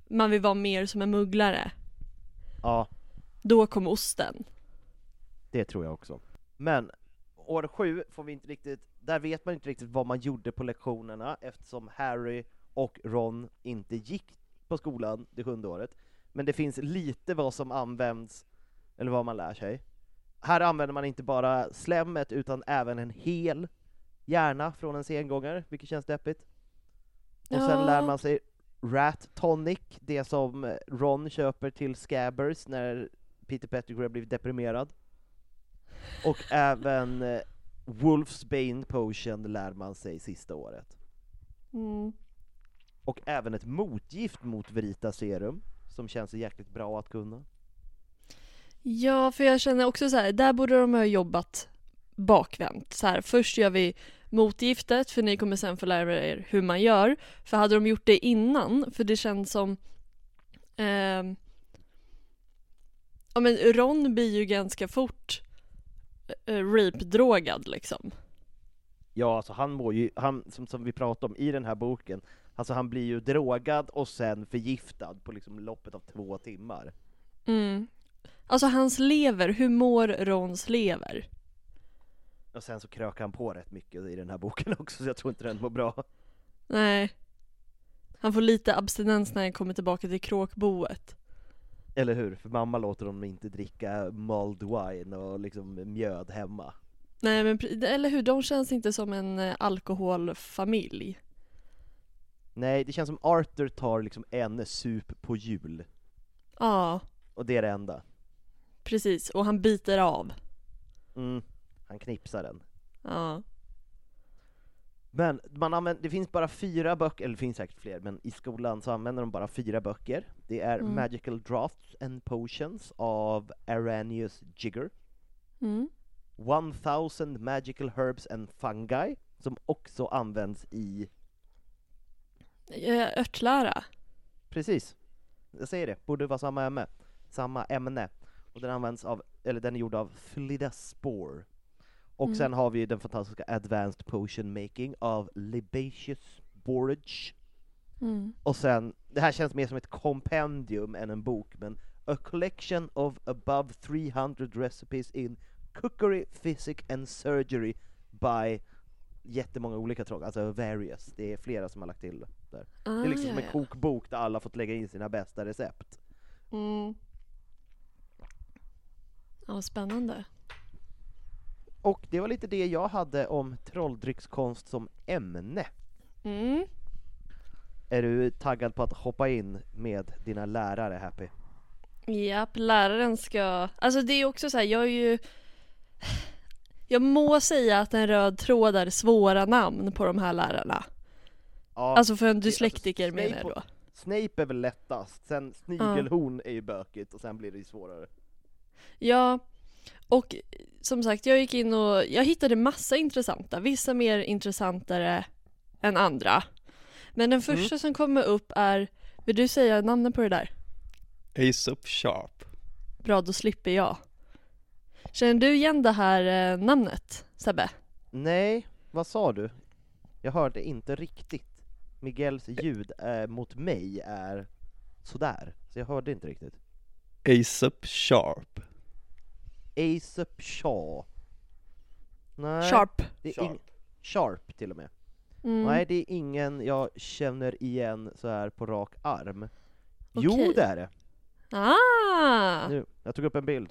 man vill vara mer som en mugglare. ja, Då kom osten. det tror jag också. Men år sju får vi inte riktigt, där vet man inte riktigt vad man gjorde på lektionerna eftersom Harry och Ron inte gick på skolan det sjunde året. Men det finns lite vad som används, eller vad man lär sig. Här använder man inte bara slemmet utan även en hel hjärna från en sengångare, vilket känns deppigt. Och sen Ja. lär man sig Rat Tonic, det som Ron köper till Scabbers när Peter Pettigrew har blivit deprimerad. Och även eh, Wolfsbane Potion lär man sig sista året. Mm. Och även ett motgift mot Verita Serum, som känns jäkligt bra att kunna. Ja, för jag känner också så här, där borde de ha jobbat bakvänt. Så här, först gör vi motgiftet, för ni kommer sen få lära er hur man gör. För hade de gjort det innan, för det känns som ehm, Ja men Ron blir ju ganska fort rape-drogad liksom. Ja, alltså han mår ju, han, som, som vi pratade om i den här boken, alltså han blir ju drogad och sen förgiftad på liksom loppet av två timmar. Mm. Alltså hans lever, hur mår Rons lever? Och sen så krökar han på rätt mycket i den här boken också, så jag tror inte den mår bra. Nej. Han får lite abstinens när han kommer tillbaka till kråkboet. Eller hur? För mamma låter honom inte dricka mulled wine och liksom mjöd hemma. Nej men eller hur, de känns inte som en eh, alkoholfamilj. Nej, det känns som Arthur tar liksom en sup på jul, Ja, och det är det enda. precis. Och han biter av. Mm, han knipsar den. Ja. Men man använder, det finns bara fyra böcker, eller det finns säkert fler, men i skolan så använder de bara fyra böcker. Det är Mm. Magical Drafts and Potions av Arrhenius Jigger, Mm. 1000 Magical Herbs and Fungi, som också används i, Eh, Örtlära. precis, jag säger det, borde vara samma ämne, samma ämne. Och den används av, eller den är gjord av Flidaspore. Och Mm. sen har vi den fantastiska Advanced Potion Making av Libaceous Borage. Mm. Och sen, det här känns mer som ett kompendium än en bok, men A collection of above 300 recipes in cookery, physic and surgery by jättemånga olika troll, alltså various, det är flera som har lagt till där. Ah, Det är liksom ja, som en kokbok där alla fått lägga in sina bästa recept. Mm. Ja, spännande. Och det var lite det jag hade om trolldryckskonst som ämne. Mm. Är du taggad på att hoppa in med dina lärare, Happy? Japp, läraren ska... Alltså det är också så här, jag är ju... Jag må säga att en röd tråd är svåra namn på de här lärarna. Ja, Alltså för en alltså, dyslektiker Snape menar jag då. Snape är väl lättast, sen snigelhorn är ju bökigt och sen blir det ju svårare. Ja, och som sagt jag gick in och jag hittade massa intressanta, vissa mer intressantare än andra. Men den första som kommer upp är, vill du säga namnet på det där? Aesop Sharp. Bra, då slipper jag. Känner du igen det här eh, namnet, Sebbe? Nej, vad sa du? Jag hörde inte riktigt. Miguels ljud eh, mot mig är sådär, så jag hörde inte riktigt. Aesop Sharp. Aesop Shaw. Nej, Sharp. Det är Sharp. ing- Sharp till och med. Mm. Nej, det är ingen jag känner igen så här på rak arm. Jo, Okej. det är det! Ah! Nu, jag tog upp en bild.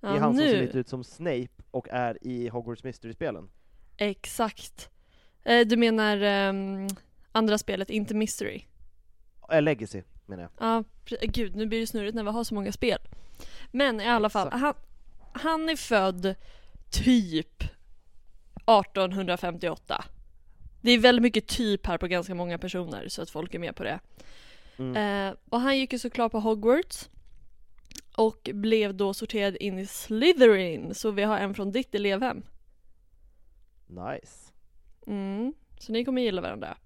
Det Ja, är han som nu. ser lite ut som Snape och är i Hogwarts Mystery-spelen. Exakt. Eh, du menar ehm, andra spelet, inte Mystery? Äh, Legacy, menar jag. Ja, pre- gud nu blir det snurrigt när vi har så många spel. Men i alla fall, Exakt. han, han är född typ 1858. Det är väldigt mycket typ här på ganska många personer så att folk är med på det. Mm. Eh, och han gick ju såklart på Hogwarts och blev då sorterad in i Slytherin, så vi har en från ditt elevhem. Nice. Mm, så ni kommer gilla varandra.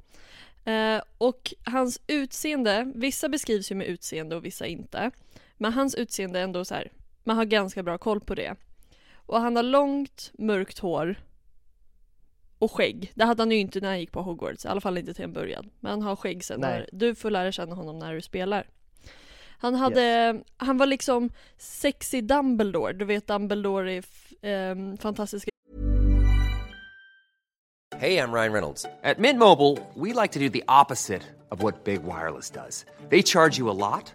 Eh, och hans utseende, vissa beskrivs ju med utseende och vissa inte. Men hans utseende är ändå så här, man har ganska bra koll på det. Och han har långt, mörkt hår. Och skägg. Det hade han ju inte när han gick på Hogwarts, i alla fall inte till en början. Men han har skägg sen. Nej. När, du får lära känna honom när du spelar. Han hade, han var liksom sexy Dumbledore. Du vet Dumbledore i f- ehm, fantastiska Hey, I'm Ryan Reynolds. At Mint Mobile, we like to do the opposite of what Big Wireless does. They charge you a lot,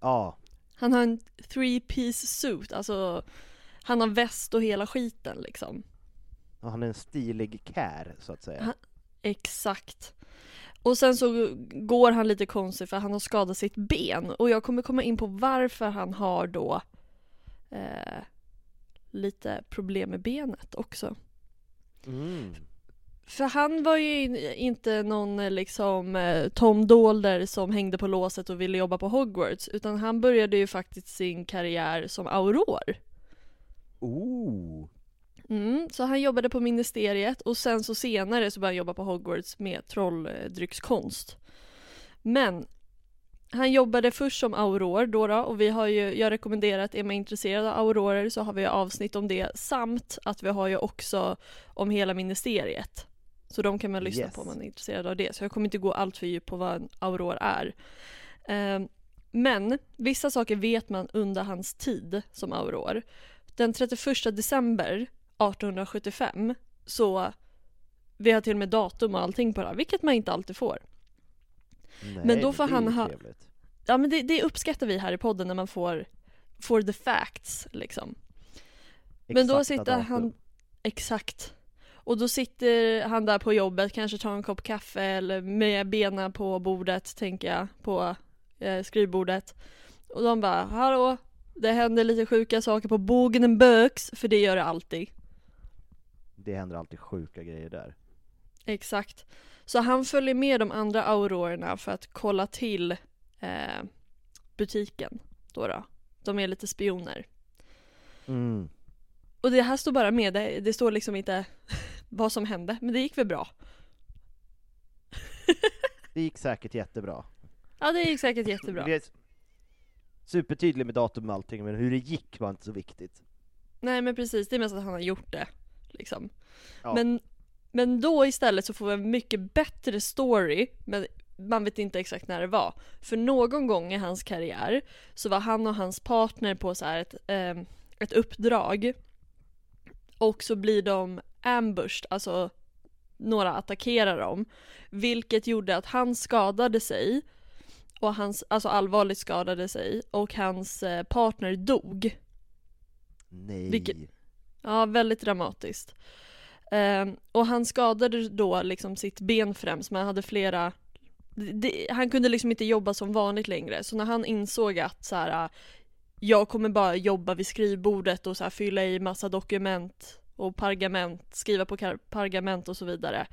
Ja, Han har en three piece suit, alltså han har väst och hela skiten liksom. och han är en stilig kär så att säga. Han- Exakt. Och sen så går han lite konstigt för han har skadat sitt ben och jag kommer komma in på varför han har då eh, lite problem med benet också. Mm. För han var ju in- inte någon eh, liksom eh, Tom Dolder som hängde på låset och ville jobba på Hogwarts utan han började ju faktiskt sin karriär som auror. Oh. Mm, så han jobbade på ministeriet och sen så senare så började han jobba på Hogwarts med trolldryckskonst. Men han jobbade först som auror då, då och vi har ju, jag rekommenderar att är man intresserad av aurorer så har vi avsnitt om det samt att vi har ju också om hela ministeriet. Så de kan man lyssna Yes. på om man är intresserad av det. Så jag kommer inte gå allt för djupt på vad en auror är. Ehm, men vissa saker vet man under hans tid som auror. Den 31 december 1875 så vi har till och med datum och allting på det här, vilket man inte alltid får. Nej, Men då får det han ha- trevligt. Ja men det, det uppskattar vi här i podden när man får, får the facts liksom. Men då Exakta sitter datum. han, exakt. Och då sitter han där på jobbet, kanske tar en kopp kaffe eller med benen på bordet, tänker jag, på eh, skrivbordet. Och de bara, hallå, det händer lite sjuka saker på Bogen Böks, för det gör det alltid. Det händer alltid sjuka grejer där. Exakt. Så han följer med de andra aurorerna för att kolla till eh, butiken då, då. De är lite spioner. Mm. Och det här står bara med, det, det står liksom inte vad som hände, men det gick väl bra. Det gick säkert jättebra. Ja det gick säkert jättebra. Det är supertydlig med datum och allting, men hur det gick var inte så viktigt. Nej men precis, det är mest att han har gjort det. Liksom. Ja. Men, men då istället så får vi en mycket bättre story, men man vet inte exakt när det var. För någon gång i hans karriär så var han och hans partner på så här ett, eh, ett uppdrag. Och så blir de ambushed, alltså några attackerar dem. Vilket gjorde att han skadade sig. Och hans, alltså allvarligt skadade sig. Och hans eh, partner dog. Nej. Vilket- Ja, väldigt dramatiskt. Ehm, och han skadade då liksom sitt ben främst, men han hade flera det, han kunde liksom inte jobba som vanligt längre, så när han insåg att så här, jag kommer bara jobba vid skrivbordet och så här, fylla i massa dokument och pergament, skriva på pergament och så vidare.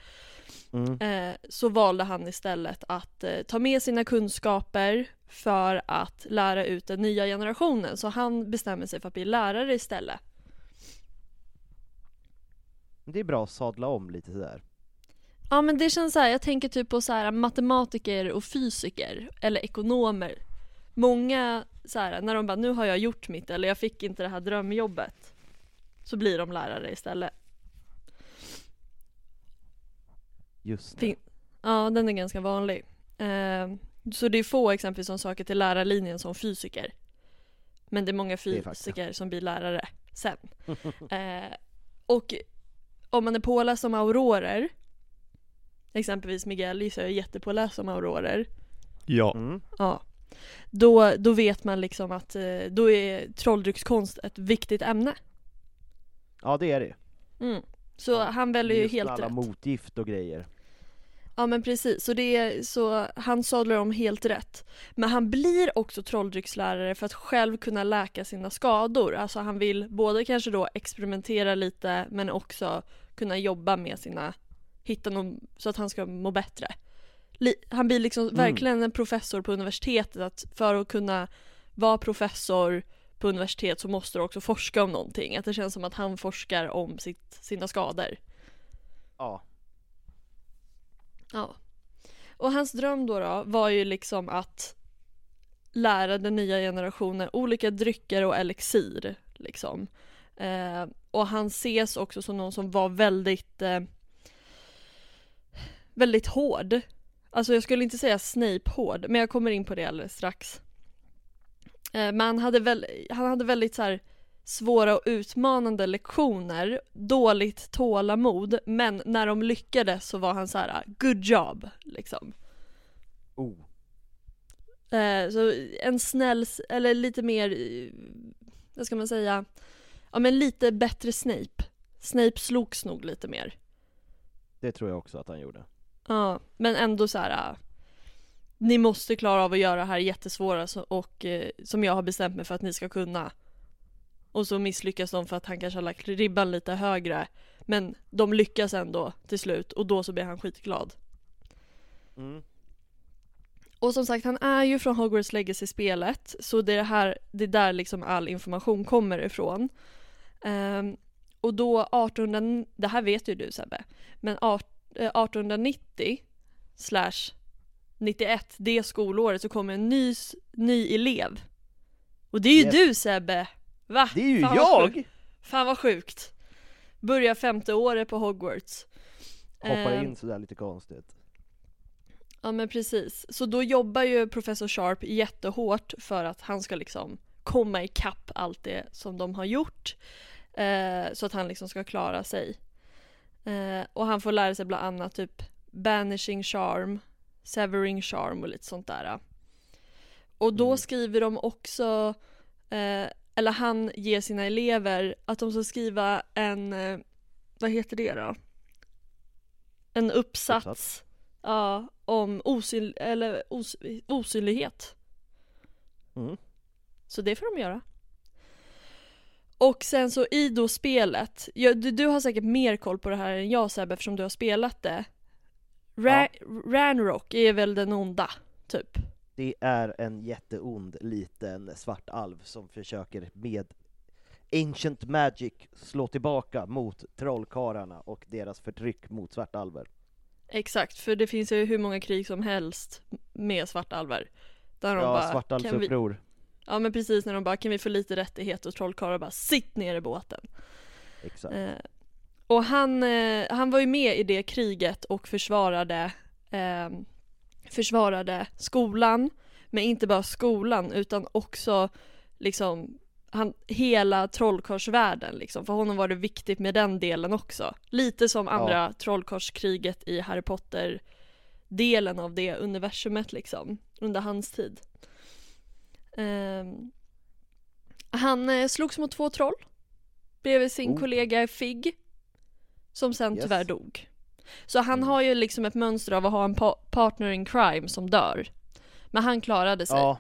Mm. Eh, så valde han istället att eh, ta med sina kunskaper för att lära ut den nya generationen. Så han bestämmer sig för att bli lärare istället. Det är bra att sadla om lite sådär. Ja men det känns så här, jag tänker typ på så här matematiker och fysiker eller ekonomer. Många så här, när de bara nu har jag gjort mitt eller jag fick inte det här drömjobbet. Så blir de lärare istället. Just det. Fin- Ja den är ganska vanlig. Eh, så det är få exempel som söker till lärarlinjen som fysiker. Men det är många är fysiker som blir lärare sen. Eh, och om man är påläst som aurorer, exempelvis Miguel gissar jag är jättepåläst som aurorer, Ja. Mm. ja, då, då vet man liksom att eh, då är trolldryckskonst ett viktigt ämne. Ja det är det Mm. Så Ja, han väljer ju helt alla rätt. motgift och grejer. Ja men precis, så, det är, så han sadlar om helt rätt. Men han blir också trolldryckslärare för att själv kunna läka sina skador. Alltså han vill både kanske då experimentera lite men också kunna jobba med sina, hitta någon, så att han ska må bättre. Han blir liksom Mm. verkligen en professor på universitetet att för att kunna vara professor på universitet så måste du också forska om någonting. Att det känns som att han forskar om sitt, sina skador. Ja. Ja. Och hans dröm då, då var ju liksom att lära den nya generationen olika drycker och elixir. Liksom. Eh, och han ses också som någon som var väldigt eh, väldigt hård. Alltså jag skulle inte säga Snape-hård, men jag kommer in på det alldeles strax. Eh, men han hade, väl, han hade väldigt så här svåra och utmanande lektioner, dåligt tålamod, men när de lyckades så var han så här: good job, liksom. Oh. Eh, så en snäll, eller lite mer, vad ska man säga, ja men lite bättre Snape. Snape slogs nog lite mer. Det tror jag också att han gjorde. Ja, men ändå så här. äh, Ni måste klara av att göra det här jättesvåra så- och eh, som jag har bestämt mig för att ni ska kunna. Och så misslyckas de för att han kanske har lagt ribban lite högre. Men de lyckas ändå till slut och då så blir han skitglad. Mm. Och som sagt, han är ju från Hogwarts Legacy-spelet, så det är det här, det är där liksom all information kommer ifrån. Ehm, och då 1800, det här vet ju du Sebbe, men art- 1890 slash 91, det skolåret, så kommer en ny, ny elev. Och det är ju Yes. du Sebbe! Va? Det är ju Fan jag! Fan vad sjukt! Börjar femte året på Hogwarts. Hoppar Ehm, in sådär lite konstigt. Ja men precis. Så då jobbar ju professor Sharp jättehårt för att han ska liksom komma ikapp allt det som de har gjort. Eh, så att han liksom ska klara sig. Eh, och han får lära sig bland annat typ banishing charm, severing charm och lite sånt där. Och då Mm. skriver de också, eh, eller han ger sina elever att de ska skriva en, eh, vad heter det då? En uppsats. Uppsats. Ja, om osyn eller os osynlighet. Mm. Så det får de göra. Och sen så i då spelet, ja, du, du har säkert mer koll på det här än jag Sebbe eftersom du har spelat det. Ra Ranrock är väl den onda, typ. Det är en jätteond liten svart alv som försöker med Ancient Magic slå tillbaka mot trollkarlarna och deras förtryck mot svartalver. Exakt, för det finns ju hur många krig som helst med svartalver. Där de Ja, bara, svartalvsuppror. Ja men precis när de bara, kan vi få lite rättighet och trollkarlar bara, sitt ner i båten. Exakt. Eh, och han, eh, han var ju med i det kriget och försvarade, eh, försvarade skolan. Men inte bara skolan utan också liksom han, hela trollkarlsvärlden liksom. För honom var det viktigt med den delen också. Lite som andra trollkarlskriget i Harry Potter delen av det universumet liksom. Under hans tid. Ehm, han eh, slogs mot två troll bredvid sin Oh. kollega Figg som sen Yes. tyvärr dog. Så han Mm. har ju liksom ett mönster av att ha en pa- partner in crime som dör. Men han klarade sig. Ja.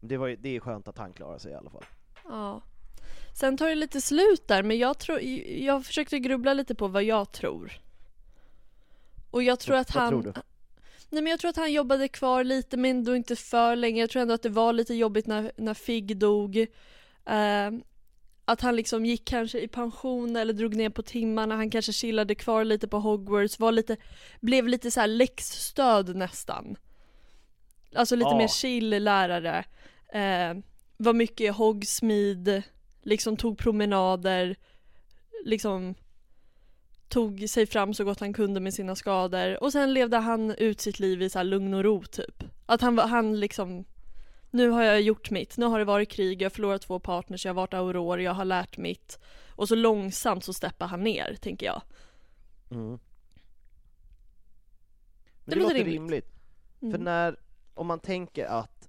Det, var ju, det är skönt att han klarar sig i alla fall. Ja. Sen tar det lite slut där, men jag tror, jag försökte grubbla lite på vad jag tror. Och jag tror att han... Nej men jag tror att han jobbade kvar lite men ändå inte för länge. Jag tror ändå att det var lite jobbigt när, när Figg dog. Eh, att han liksom gick kanske i pension eller drog ner på timmarna. Han kanske chillade kvar lite på Hogwarts. Var lite, blev lite så här läxstöd nästan. Alltså lite Ja. mer chill lärare. Eh, var mycket i Hogsmeade. Liksom tog promenader. Liksom tog sig fram så gott han kunde med sina skador och sen levde han ut sitt liv i så här lugn och ro typ. Att han, han liksom Nu har jag gjort mitt, nu har det varit krig, jag har förlorat två partners, jag har varit auror, jag har lärt mitt. Och så långsamt så steppar han ner, tänker jag. Mm. Det det, låter rimligt. rimligt. Mm. För när, om man tänker att,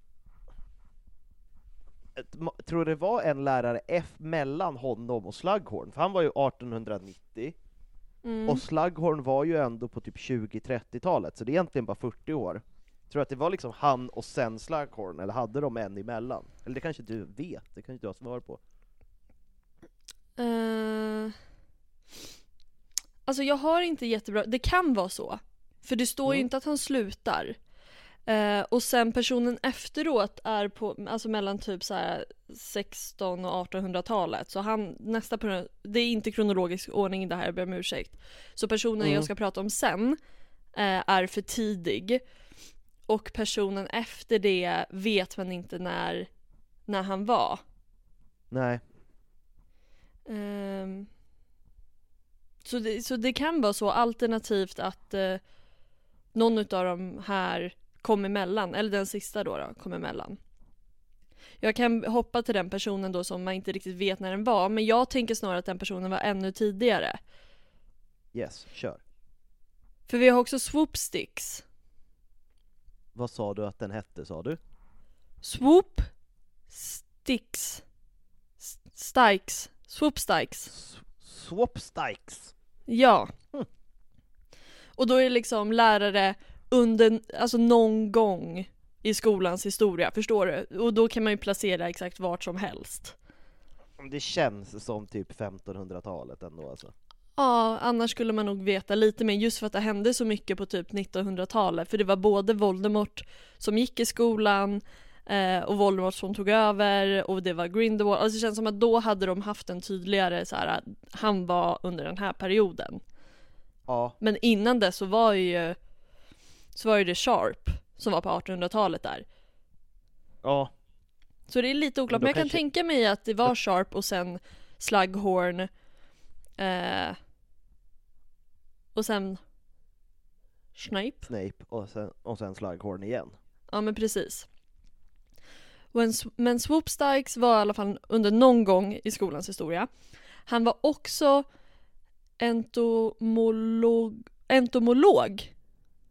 tror det var en lärare F mellan honom och Slughorn? För han var ju 1890, Mm. och Slughorn var ju ändå på typ 20-30-talet, så det är egentligen bara 40 år. Tror du att det var liksom han och sen Slughorn, eller hade de en emellan? Eller det kanske du vet, det kanske du har svar på? Eh, alltså jag har inte jättebra, det kan vara så. För det står ju Mm. inte att han slutar. Eh, och sen personen efteråt är på, alltså mellan typ så här 16 och 1800-talet. Så han, nästa person, det är inte kronologisk ordning det här, jag ber om ursäkt. Så personen Mm. jag ska prata om sen eh, är för tidig. Och personen efter det vet man inte när, när han var. Nej. Ehm, så, det, så det kan vara så alternativt att eh, någon utav de här kom emellan, eller den sista då, då kom emellan. Jag kan hoppa till den personen då som man inte riktigt vet när den var, men jag tänker snarare att den personen var ännu tidigare. Yes, kör. För vi har också swoopsticks. Vad sa du att den hette sa du? Swoop sticks. Stikes. Swoopstikes. S- Swapstikes. Ja. Hm. Och då är det liksom lärare under, alltså någon gång i skolans historia, förstår du? Och då kan man ju placera exakt vart som helst. Det känns som typ 1500-talet ändå alltså. Ja, annars skulle man nog veta lite mer just för att det hände så mycket på typ 1900-talet. För det var både Voldemort som gick i skolan eh, och Voldemort som tog över och det var Grindelwald. Alltså det känns som att då hade de haft en tydligare så här, att han var under den här perioden. Ja, Men innan det så var ju så var ju det Sharp som var på 1800-talet där. ja, Så det är lite oklart, Men men jag kan kanske- tänka mig att det var Sharp och sen Slughorn eh, och sen Snape. Snape och sen, och sen Slughorn igen. Ja men precis. Men, men Swoopstikes var i alla fall under någon gång i skolans historia. Han var också entomolog, entomolog.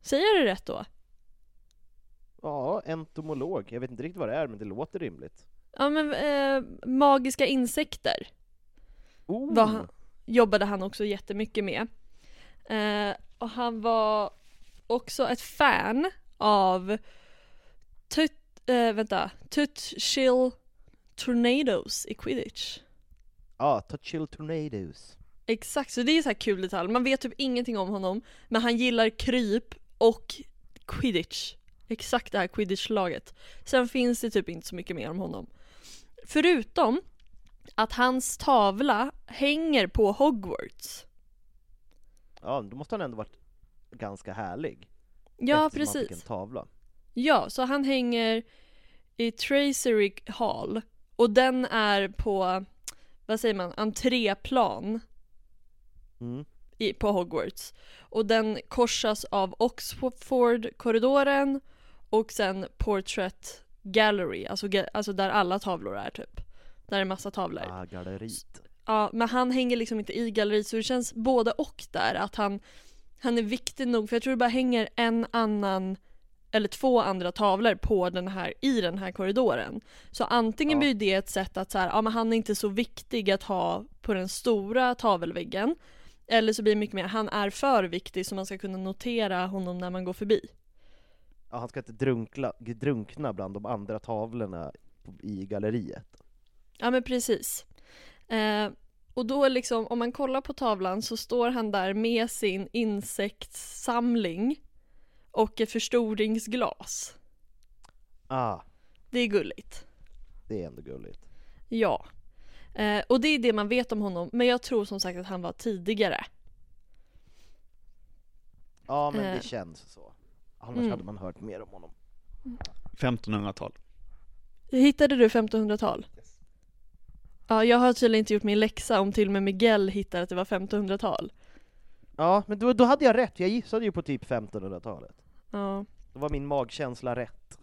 Säger jag det rätt då? Ja, entomolog. Jag vet inte riktigt vad det är, men det låter rimligt. Ja men eh, magiska insekter Oh. var jobbade han också jättemycket med. Eh, och han var också ett fan av tut, eh, vänta, Tutchill Tornadoes i Quidditch. Ja, Touchill Tornadoes. Exakt, så det är så här kul detalj. Man vet typ ingenting om honom, men han gillar kryp och quidditch. Exakt det här quidditch-laget. Sen finns det typ inte så mycket mer om honom. Förutom att hans tavla hänger på Hogwarts. Ja, då måste han ändå varit ganska härlig. Ja, eftersom Han fick precis. en tavla. Ja, så han hänger i Tracery Hall och den är på, vad säger man, entréplan Mm. I, på Hogwarts. Och den korsas av Oxford-korridoren och sen Portrait Gallery, alltså, alltså där alla tavlor är typ. Där är massa tavlor. Ah, galleriet. Ja, men han hänger liksom inte i galleriet så det känns både och där att han, han är viktig nog för jag tror det bara hänger en annan eller två andra tavlor på den här, i den här korridoren. Så antingen Ja. blir det ett sätt att så här, ja men han är inte så viktig att ha på den stora tavelväggen. Eller så blir det mycket mer, han är för viktig så man ska kunna notera honom när man går förbi. Ja, han ska inte drunkla, drunkna bland de andra tavlorna i galleriet. Ja men precis. Eh, och då liksom, om man kollar på tavlan så står han där med sin insektssamling och ett förstoringsglas. Ah, Det är gulligt. det är ändå gulligt. Ja. Eh, och det är det man vet om honom, men jag tror som sagt att han var tidigare. Ja, men Eh. det känns så. Annars Mm. hade man hört mer om honom. 1500-tal. Hittade du 1500-tal? Ja, jag har tydligen inte gjort min läxa om till och med Miguel hittar att det var 1500-tal. Ja, men då, då hade jag rätt. Jag gissade ju på typ 1500-talet. Ja. Då var min magkänsla rätt.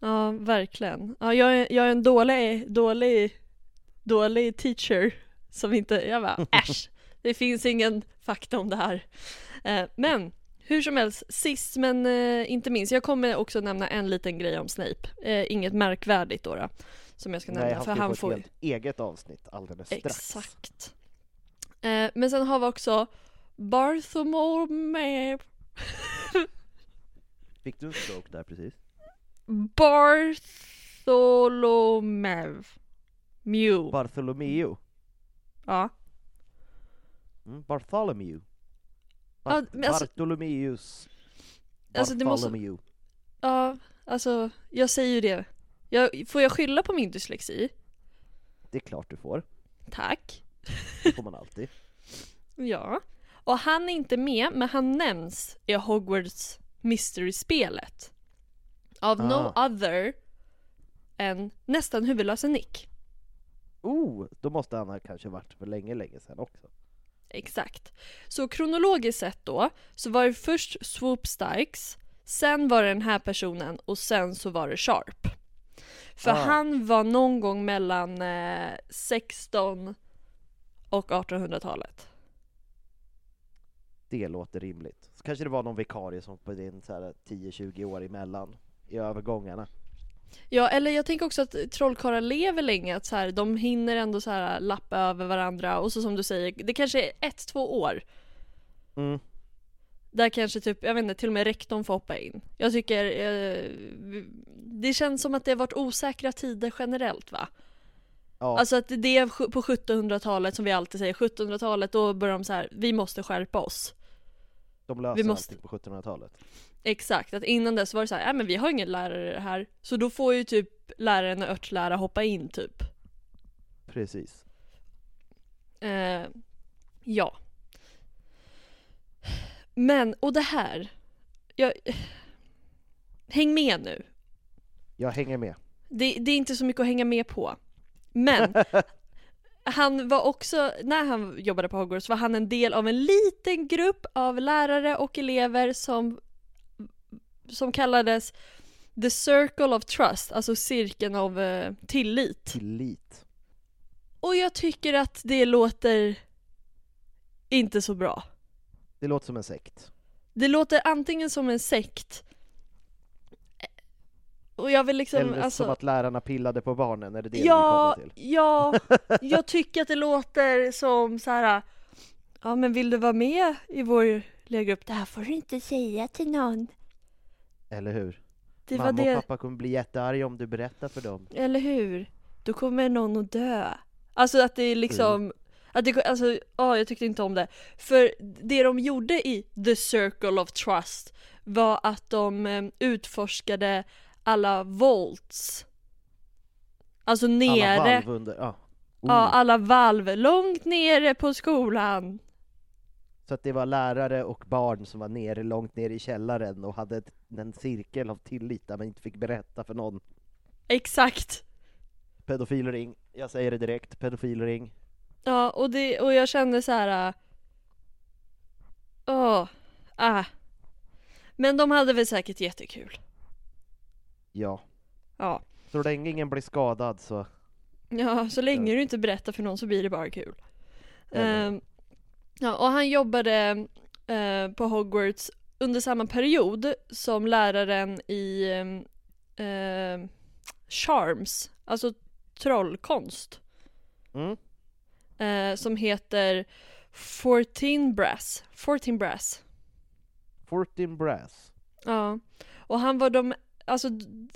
Ja, verkligen. Ja, jag, är, jag är en dålig, dålig, dålig teacher som inte, jag bara äsch, det finns ingen fakta om det här. Eh, men hur som helst, sist men eh, inte minst, jag kommer också nämna en liten grej om Snape. Eh, inget märkvärdigt då, då som jag ska nämna. Nej, han för han få ett får helt eget avsnitt alldeles strax. Exakt. Men sen har vi också Bartholomew Fick du en stroke där precis? Bartholomew Mew. Bartholomew. ja. Mm, Bartholomew. Ja, Bar- men alltså- Bartholomeus. Alltså, det måste-. Ja, alltså jag säger ju det. Jag, får jag skylla på min dyslexi? Det är klart du får. Tack. Det får man alltid. Ja. Och han är inte med, men han nämns i Hogwarts Mystery-spelet. Av no Ah. other än nästan huvudlösa Nick. Oh, då måste han ha kanske varit för länge, länge sedan också. Exakt. Så kronologiskt sett då, så var det först Swoop Starks, sen var det den här personen och sen så var det Sharp. För Ah. han var någon gång mellan eh, 16 och 1800-talet. Det låter rimligt. Så kanske det var någon vikarie som hoppade in så här 10-20 år emellan i övergångarna. Ja, eller jag tänker också att trollkarlar lever länge, att så här, de hinner ändå så här lappa över varandra och så som du säger, det kanske är ett, två år. Mm. Där kanske typ, jag vet inte, till och med rektorn får hoppa in. Jag tycker, eh, det känns som att det har varit osäkra tider generellt va? Ja, Alltså att det är på 1700-talet som vi alltid säger, 1700-talet då börjar de så här, vi måste skärpa oss. de löser vi måste- allting på 1700-talet. Exakt, att innan dess var det så här, nej men vi har ingen lärare här. Så då får ju typ läraren och örtlära hoppa in typ. Precis. Eh, ja. Men, och det här. Jag, häng med nu. Jag hänger med. Det, det är inte så mycket att hänga med på. Men han var också, när han jobbade på Hogwarts var han en del av en liten grupp av lärare och elever som, som kallades The Circle of Trust, alltså cirkeln av eh, tillit. Tillit. Och jag tycker att det låter inte så bra. Det låter som en sekt. Det låter antingen som en sekt och jag vill liksom, Eller alltså, som att lärarna pillade på barnen, är det det ja, du vill komma till? ja, jag tycker att det låter som så här. ja men vill du vara med i vår lilla grupp? Det här får du inte säga till någon. Eller hur? Det Mamma det, och pappa kommer bli jättearga om du berättar för dem. eller hur? Då kommer någon att dö. Alltså att det är liksom, att det, alltså, ja jag tyckte inte om det. För det de gjorde i The Circle of Trust var att de eh, utforskade alla volts. Alltså nere. Alla valv under, ja. Oh. Ja, alla valv långt nere på skolan. Så att det var lärare och barn som var nere, långt ner i källaren och hade ett, en cirkel av tillit där man inte fick berätta för någon. Exakt. Pedofilring, jag säger det direkt, pedofilring. Ja, och, det, och jag kände så här. äh, Åh, ah. Men de hade väl säkert jättekul. Ja. Ja. Så länge ingen blir skadad så, Ja, så länge du inte berättar för någon så blir det bara kul. Ehm, ja, och han jobbade eh, på Hogwarts under samma period som läraren i eh, Charms, alltså trollkonst, mm. eh, som heter Fourteen Brass. Fourteen Brass. 14 brass. Ja, och han var de, alltså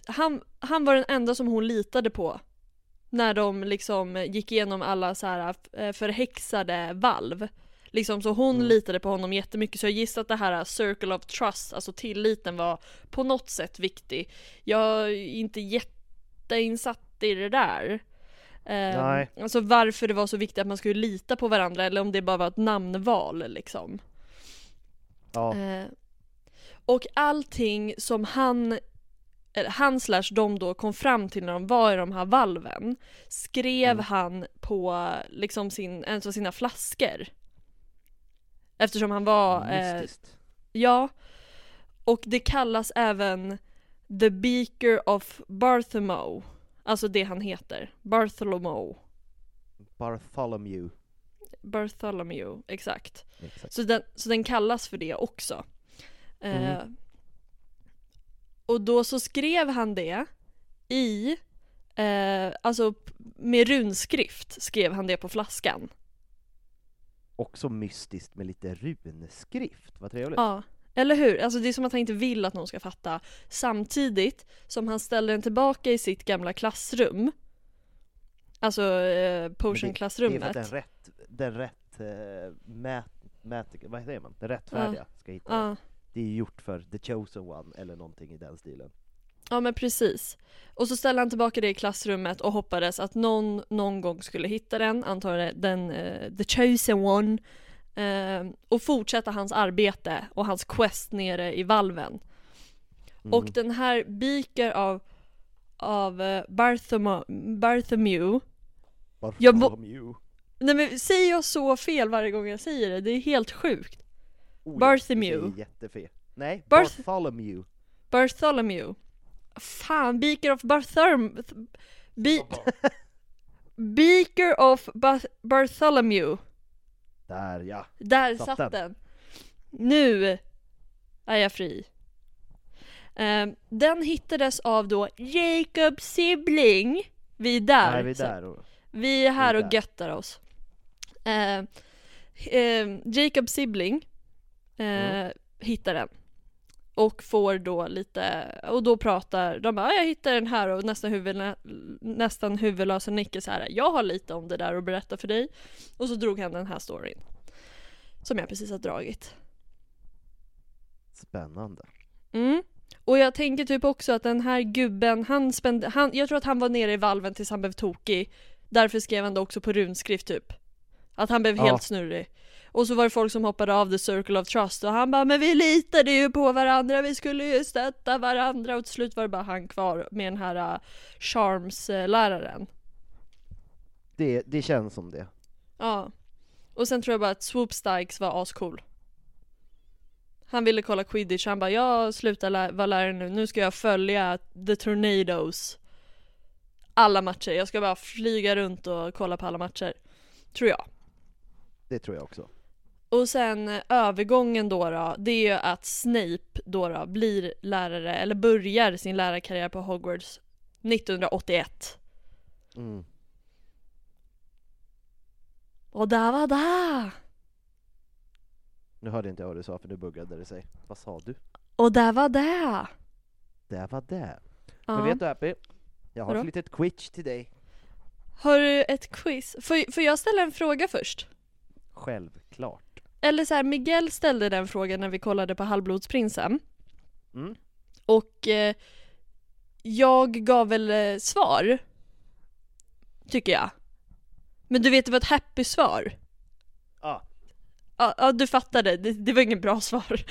han, han var den enda som hon litade på när de liksom gick igenom alla så här eh, förhäxade valv. Liksom så hon Mm. litade på honom jättemycket så jag gissar att det här circle of trust, alltså tilliten var på något sätt viktig. Jag är inte jätteinsatt i det där. Eh, Nej. Alltså varför det var så viktigt att man skulle lita på varandra eller om det bara var ett namnval liksom. Ja, Eh, och allting som han, eller han slash de då kom fram till när de var i de här valven skrev Mm. han på liksom sin, en av sina flaskor. Eftersom han var, eh, mystiskt. ja. Och det kallas även The Beaker of Bartholomew. Alltså det han heter. Bartholomew. Bartholomew. Bartholomew, exakt. Exakt. Så den, så den kallas för det också. Eh, Mm. och då så skrev han det i, eh, alltså med runskrift skrev han det på flaskan. Också mystiskt med lite runskrift, vad trevligt. Ja, eller hur? Alltså det är som att han inte vill att någon ska fatta. Samtidigt som han ställer den tillbaka i sitt gamla klassrum. Alltså eh, Men det- är för potion-klassrummet. att den rätt, den rätt, eh, mät, mät, vad säger man? Den rättfärdiga ska hitta det. Ja, det är gjort för the chosen one, eller någonting i den stilen. Ja men precis. Och så ställde han tillbaka det i klassrummet och hoppades att någon någon gång skulle hitta den, antagligen den eh, the chosen one, eh, och fortsätta hans arbete och hans quest nere i valven. Mm. Och den här beaker av, av eh, Bartholomew, Bartholomew Bartholomew. Nej men säger jag så fel varje gång jag säger det? Det är helt sjukt. Oh, Bartholomew. Jättefel. Nej, Barth- Bartholomew. Bartholomew. Fan, Beaker of Bartholomew. Be- Beaker of Bar- Bartholomew. Där ja. Där Satt satt den. den. Nu är jag fri. Ehm, den hittades av då Jacob Sibling. Vi är där. Nej, vi är där. Och, Vi är här Vi är och göttar oss. Eh, eh, Jacob Sibling eh, Mm. hittar den. Och får då lite, och då pratar, de bara "Ja, jag hittade den här och nästan, huvud, nästan huvudlösa Nicke så här. jag har lite om det där att berätta för dig. Och så drog han den här storyn. Som jag precis har dragit. spännande. Mm. Och jag tänker typ också att den här gubben, han spände, han, jag tror att han var nere i valven tills han blev tokig. Därför skrev han det också på runskrift typ. Att han blev Ja. helt snurrig. Och så var det folk som hoppade av the circle of trust och han bara 'Men vi litade ju på varandra, vi skulle ju stötta varandra' och till slut var det bara han kvar med den här uh, charms-läraren. Det, det känns som det. Ja. Och sen tror jag bara att Swoop Stikes var ascool. Han ville kolla quidditch, han bara 'Jag slutar lä- vara lärare nu, nu ska jag följa the tornadoes' Alla matcher, jag ska bara flyga runt och kolla på alla matcher. Tror jag. Det tror jag också. Och sen övergången då, då det är ju att Snape då, då blir lärare, eller börjar sin lärarkarriär på Hogwarts 1981. Mm. Och där var det! Nu hörde inte jag vad du sa för nu buggade det sig. Vad sa du? Och där var det! Det var det. Ja. Men vet du Happy? Jag har Vadå? ett litet quiz till dig. Har du ett quiz? Får, får jag ställa en fråga först? Självklart. Eller så här, Miguel ställde den frågan när vi kollade på Halvblodsprinsen. Mm. Och eh, jag gav väl eh, svar. Tycker jag. Men du vet, det var ett happy svar. Ah, Ja, ja du fattade, det, det var inget bra svar.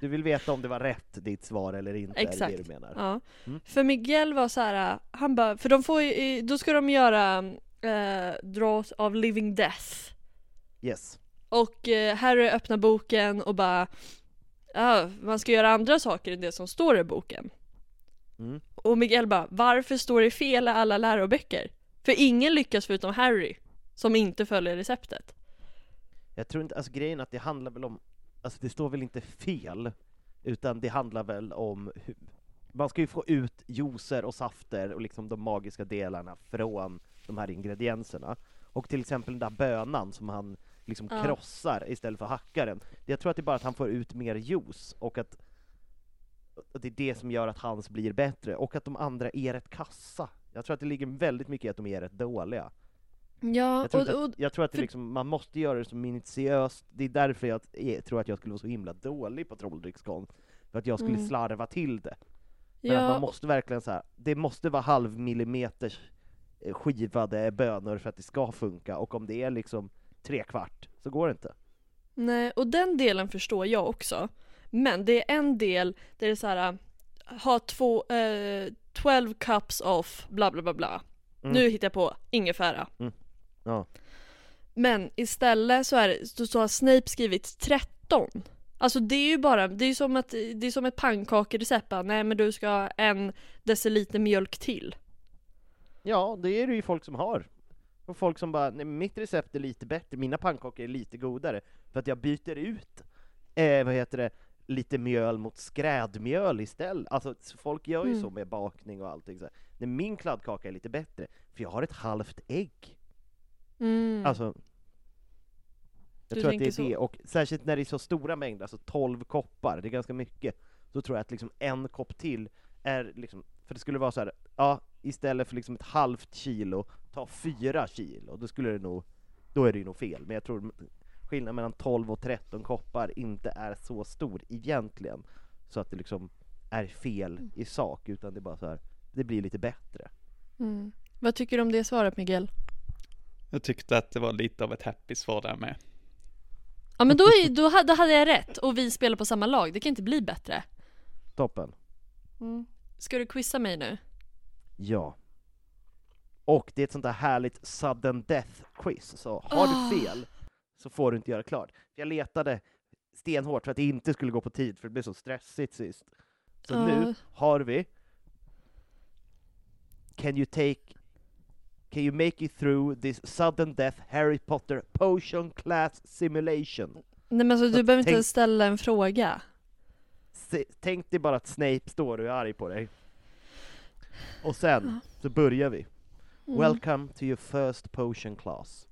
du vill veta om det var rätt, ditt svar eller inte, är det Exakt. det du menar? Ja. Mm. För Miguel var så här, han bara, för de får ju, då ska de göra eh, Draws of Living Death. Yes. Och eh, Harry öppnar boken och bara, ja, man ska göra andra saker än det som står i boken. Mm. Och Miguel bara, varför står det fel i alla läroböcker? För ingen lyckas förutom Harry, som inte följer receptet. Jag tror inte, alltså grejen är att det handlar väl om, alltså det står väl inte fel, utan det handlar väl om hur, man ska ju få ut juicer och safter och liksom de magiska delarna från de här ingredienserna. Och till exempel den där bönan som han liksom Ja. krossar istället för hackar den. Jag tror att det är bara att han får ut mer juice, och att, att det är det som gör att hans blir bättre, och att de andra är rätt kassa. Jag tror att det ligger väldigt mycket i att de är rätt dåliga. Ja, Jag tror, och, och, att, jag tror att för- liksom, man måste göra det så minutiöst, det är därför jag är, tror att jag skulle vara så himla dålig på trolldryckskonst, för att jag skulle Mm. slarva till det. Men att ja, man måste verkligen så här, det måste vara halv millimeters eh, skivade bönor för att det ska funka, och om det är liksom tre kvart, så går det inte. nej, och den delen förstår jag också. Men det är en del där det är så här, ha två, eh, 12 cups of bla bla bla bla. Mm. Nu hittar jag på ingefära. Ja. Men istället så är det, så, har Snape skrivit 13. Alltså det är ju bara, det är ju som, att, det är som ett pannkakerecept nej men du ska ha en deciliter mjölk till. Ja, det är det ju folk som har. Och folk som bara, nej, mitt recept är lite bättre, mina pannkakor är lite godare, för att jag byter ut, eh, vad heter det, lite mjöl mot skrädmjöl istället. Alltså folk gör ju Mm. så med bakning och allting så här. Nej, min kladdkaka är lite bättre, för jag har ett halvt ägg. Mm. Alltså, jag Du tror att det är så. det, och särskilt när det är så stora mängder, alltså 12 koppar, det är ganska mycket, så tror jag att liksom en kopp till är liksom, för det skulle vara så här, ja, istället för liksom ett halvt kilo, ta fyra kilo, då skulle det nog, då är det ju nog fel, men jag tror skillnaden mellan 12 och 13 koppar inte är så stor egentligen, så att det liksom är fel i sak, utan det är bara så här, det blir lite bättre. Mm. Vad tycker du om det svaret Miguel? Jag tyckte att det var lite av ett happy svar där med. Ja men då, är, då, då hade jag rätt och vi spelar på samma lag, det kan inte bli bättre. Toppen. Mm. Ska du quizza mig nu? Ja. Och det är ett sånt där härligt sudden death-quiz, så har Ah. du fel så får du inte göra klart. Jag letade stenhårt för att det inte skulle gå på tid, för det blev så stressigt sist. Så Ja. nu har vi Can you take Can you make it through this sudden death Harry Potter potion class simulation? Nej men alltså Så du behöver inte tänk- ens ställa en fråga. Se, tänk dig bara att Snape står och är arg på dig. Och sen så börjar vi. Mm. Welcome to your first potion class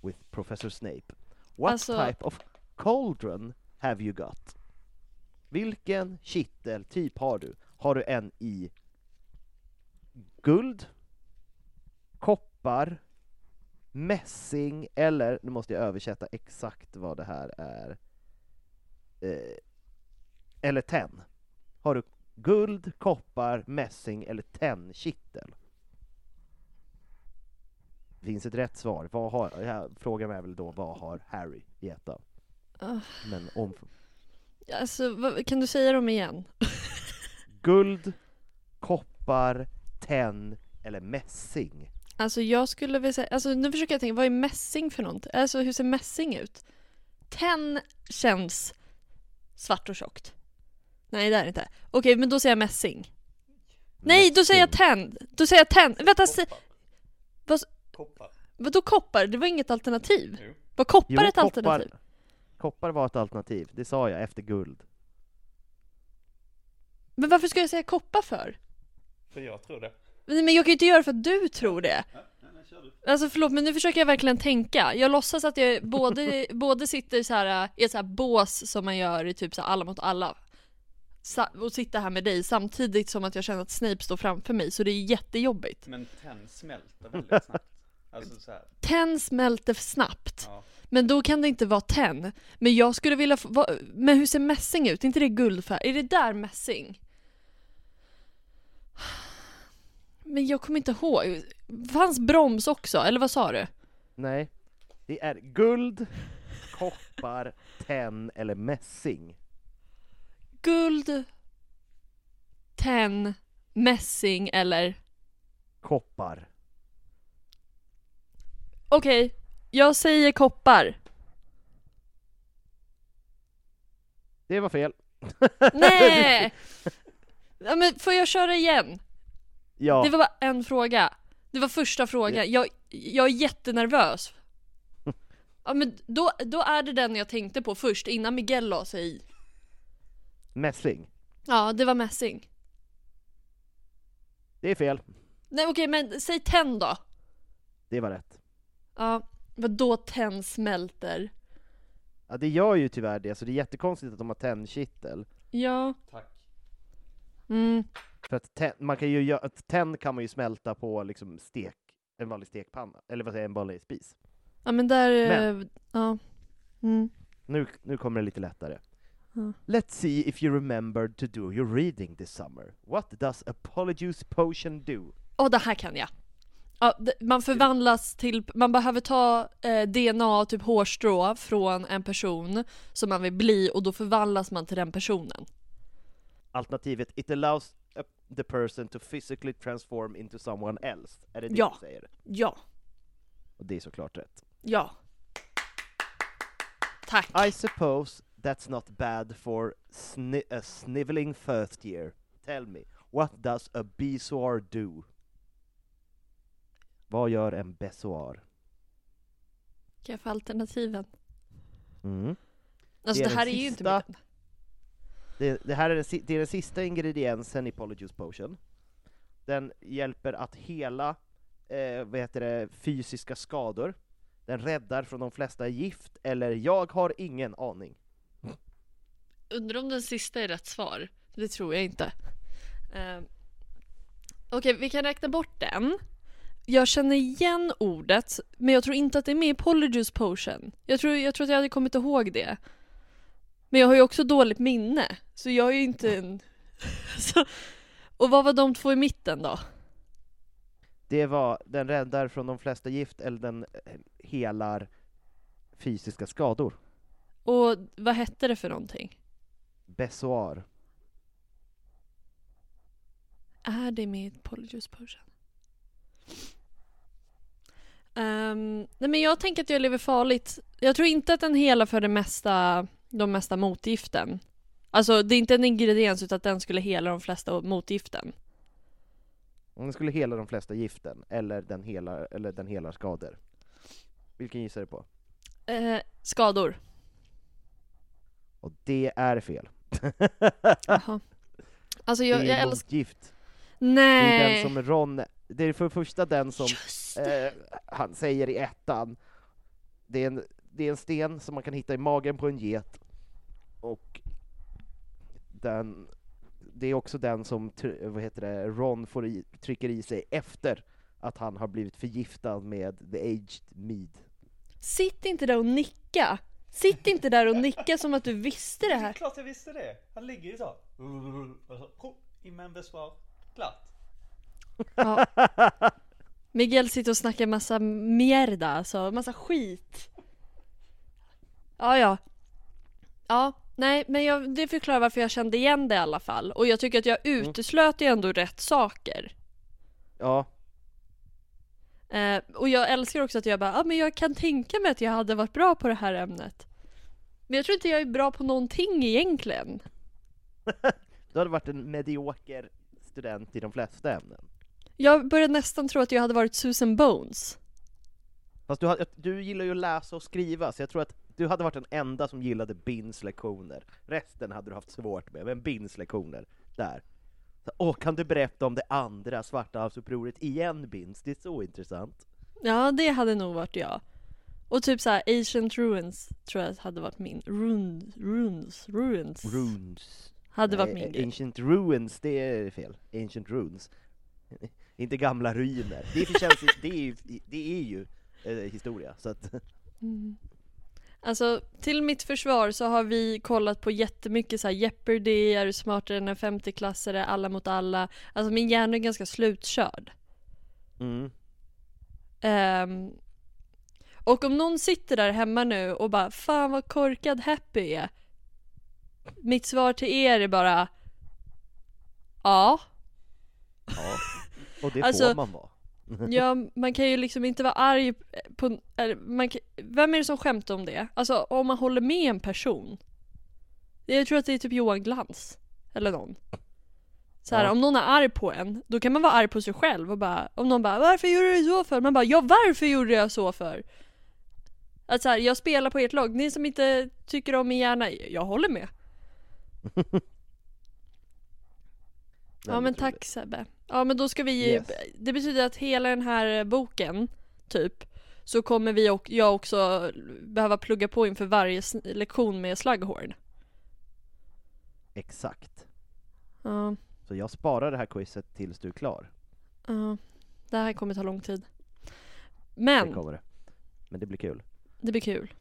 with Professor Snape. What Alltså- type of cauldron have you got? Vilken kitteltyp har du? Har du en i guld, koppar, mässing eller, nu måste jag översätta exakt vad det här är, eh, eller tenn. Har du guld, koppar, mässing eller tennkittel? Finns ett rätt svar. Vad har, frågan är väl då, vad har Harry i ettan? Ah. Men om... Alltså, vad, kan du säga dem igen? Guld, koppar, tenn eller mässing? Alltså jag skulle väl säga, alltså nu försöker jag tänka, vad är mässing för någonting? Alltså hur ser mässing ut? Tenn känns svart och tjockt. Nej det är det inte. Okej men då säger jag mässing. Nej då säger jag tenn! Då säger jag tenn! Vänta, se, vad, Koppar. vadå koppar? Det var inget alternativ. Jo. Var koppar Jo, ett koppar, alternativ? koppar var ett alternativ, det sa jag efter guld. Men varför ska jag säga koppar för? För jag tror det. Men jag kan ju inte göra för att du tror det. Alltså förlåt men nu försöker jag verkligen tänka. Jag låtsas att jag både, både sitter så här i ett så här bås som man gör i typ så här alla mot alla. Och sitter här med dig samtidigt som att jag känner att Snape står framför mig så det är jättejobbigt. Men tenn smälter väldigt snabbt. Alltså så här. Tenn smälter snabbt. Ja. Men då kan det inte vara tenn. Men jag skulle vilja få, men hur ser mässing ut? Är inte det guldfärg? Är det där mässing? Men jag kommer inte ihåg. Fanns broms också? Eller vad sa du? Nej, det är guld, koppar, tenn eller mässing. Guld, tenn, mässing eller... Koppar. Okej, jag säger koppar. Det var fel. Nej! Ja, men får jag köra igen? Ja, Det var bara en fråga. Det var första frågan. Jag, jag är jättenervös. Ja men då, då är det den jag tänkte på först innan Miguel la sig i. mässing. Ja, det var mässing. Det är fel. Nej okej men säg tenn då. Det var rätt. Ja, vad då tenn smälter? Ja, det gör ju tyvärr det, så det är jättekonstigt att de har tennkittel. Ja. Tack. Mm. För att tenn, man kan ju göra, tenn kan man ju smälta på liksom stek, en vanlig stekpanna, eller vad säger jag, en vanlig spis. Ja men där, Men- eh, ja. Mm. Nu, nu kommer det lite lättare. Ja. Let's see if you remembered to do your reading this summer. What does a polyjuice potion do? Åh, det här kan jag. Ja, man förvandlas till, man behöver ta eh, DNA, typ hårstrå, från en person som man vill bli och då förvandlas man till den personen. Alternativet, it allows the person to physically transform into someone else. Är det det Ja. du säger? Ja, Och det är såklart rätt. ja. Tack. I suppose that's not bad for sni a sniveling first year. Tell me, what does a besoar do? Vad gör en jag få alternativen? Mm. Alltså Det det, är här är ju inte sista. mitt... Det, det här är den, si- det är den sista ingrediensen i Polyjuice Potion. Den hjälper att hela eh, vad heter det, fysiska skador. Den räddar från de flesta gift, eller jag har ingen aning. Undrar om den sista är rätt svar? Det tror jag inte. Eh, Okej, vi kan räkna bort den. Jag känner igen ordet, men jag tror inte att det är med i Polyjuice Potion. Jag tror, jag tror att jag hade kommit ihåg det. Men jag har ju också dåligt minne, så jag är ju inte en... så, och vad var de två i mitten då? Det var den räddar från de flesta gift eller den eh, helar fysiska skador. Och vad hette det för någonting? Bessoar. Är det med i Polyjuice Potion? Ehm, nej men jag tänker att jag lever farligt. Jag tror inte att den hela för det mesta, de mesta motgiften. Alltså det är inte en ingrediens utan att den skulle hela de flesta motgiften. Om den skulle hela de flesta giften, eller den helar, eller den helar skador. Vilken gissar du på? Eh, skador. Och det är fel. Jaha. Alltså jag, det jag är älskar... motgift. Det är Nej! den som Ron, det är för det första den som det. eh, han säger i ettan. Det är, en, det är en sten som man kan hitta i magen på en get. Och den, det är också den som vad heter det, Ron får i, trycker i sig efter att han har blivit förgiftad med the aged mead. Sitt inte där och nicka! Sitt inte där och nicka som att du visste det här. klart jag visste det. Han ligger ju så. Och så, pro, in med en besvar. Klart. Ja. Miguel sitter och snackar massa mierda, alltså massa skit. Ja, ja. Ja, nej, men jag, det förklarar varför jag kände igen det i alla fall. Och jag tycker att jag uteslöt ju ändå rätt saker. Ja, Eh, och jag älskar också att jag bara, ja ah, men jag kan tänka mig att jag hade varit bra på det här ämnet. Men jag tror inte jag är bra på någonting egentligen. du hade varit en medioker student i de flesta ämnen. Jag började nästan tro att jag hade varit Susan Bones. Fast du, du gillar ju att läsa och skriva, så jag tror att du hade varit den enda som gillade Bins lektioner. Resten hade du haft svårt med, men Bins lektioner, där. Så, Åh, kan du berätta om det andra svarthavsupproret igen Bins? Det är så intressant. Ja, det hade nog varit jag. Och typ så här Ancient Ruins tror jag hade varit min. Runes, runes, ruins. Runes. Hade varit Nej, min grej. Ancient Ruins, det är fel. Ancient Runes. Inte gamla ruiner. Det, är för det är ju, det är ju eh, historia, så att... Mm. Alltså, till mitt försvar så har vi kollat på jättemycket så här Jeopardy, Är du smartare än en 50-klassare, Alla mot alla. Alltså min hjärna är ganska slutkörd. Mm. Ehm, och om någon sitter där hemma nu och bara Fan vad korkad Happy är. Mitt svar till er är bara Ja. Ja. Och det Alltså, får man vara. Ja, man kan ju liksom inte vara arg på, eller man kan, vem är det som skämtar om det? Alltså om man håller med en person. Jag tror att det är typ Johan Glans, eller någon. Så här, Ja. om någon är arg på en, då kan man vara arg på sig själv och bara, om någon bara 'Varför gjorde du så för?' Man bara 'Ja, varför gjorde jag så för?' Att så här, jag spelar på ert lag, ni som inte tycker om min hjärna, jag håller med. Ja men tack Sebbe. Ja men då ska vi Yes. Det betyder att hela den här boken, typ, så kommer vi och jag också behöva plugga på inför varje lektion med slugghorn. Exakt. Ja, Så jag sparar det här quizet tills du är klar. ja. Det här kommer ta lång tid. Det Men, kommer det. Men det blir kul. det blir kul.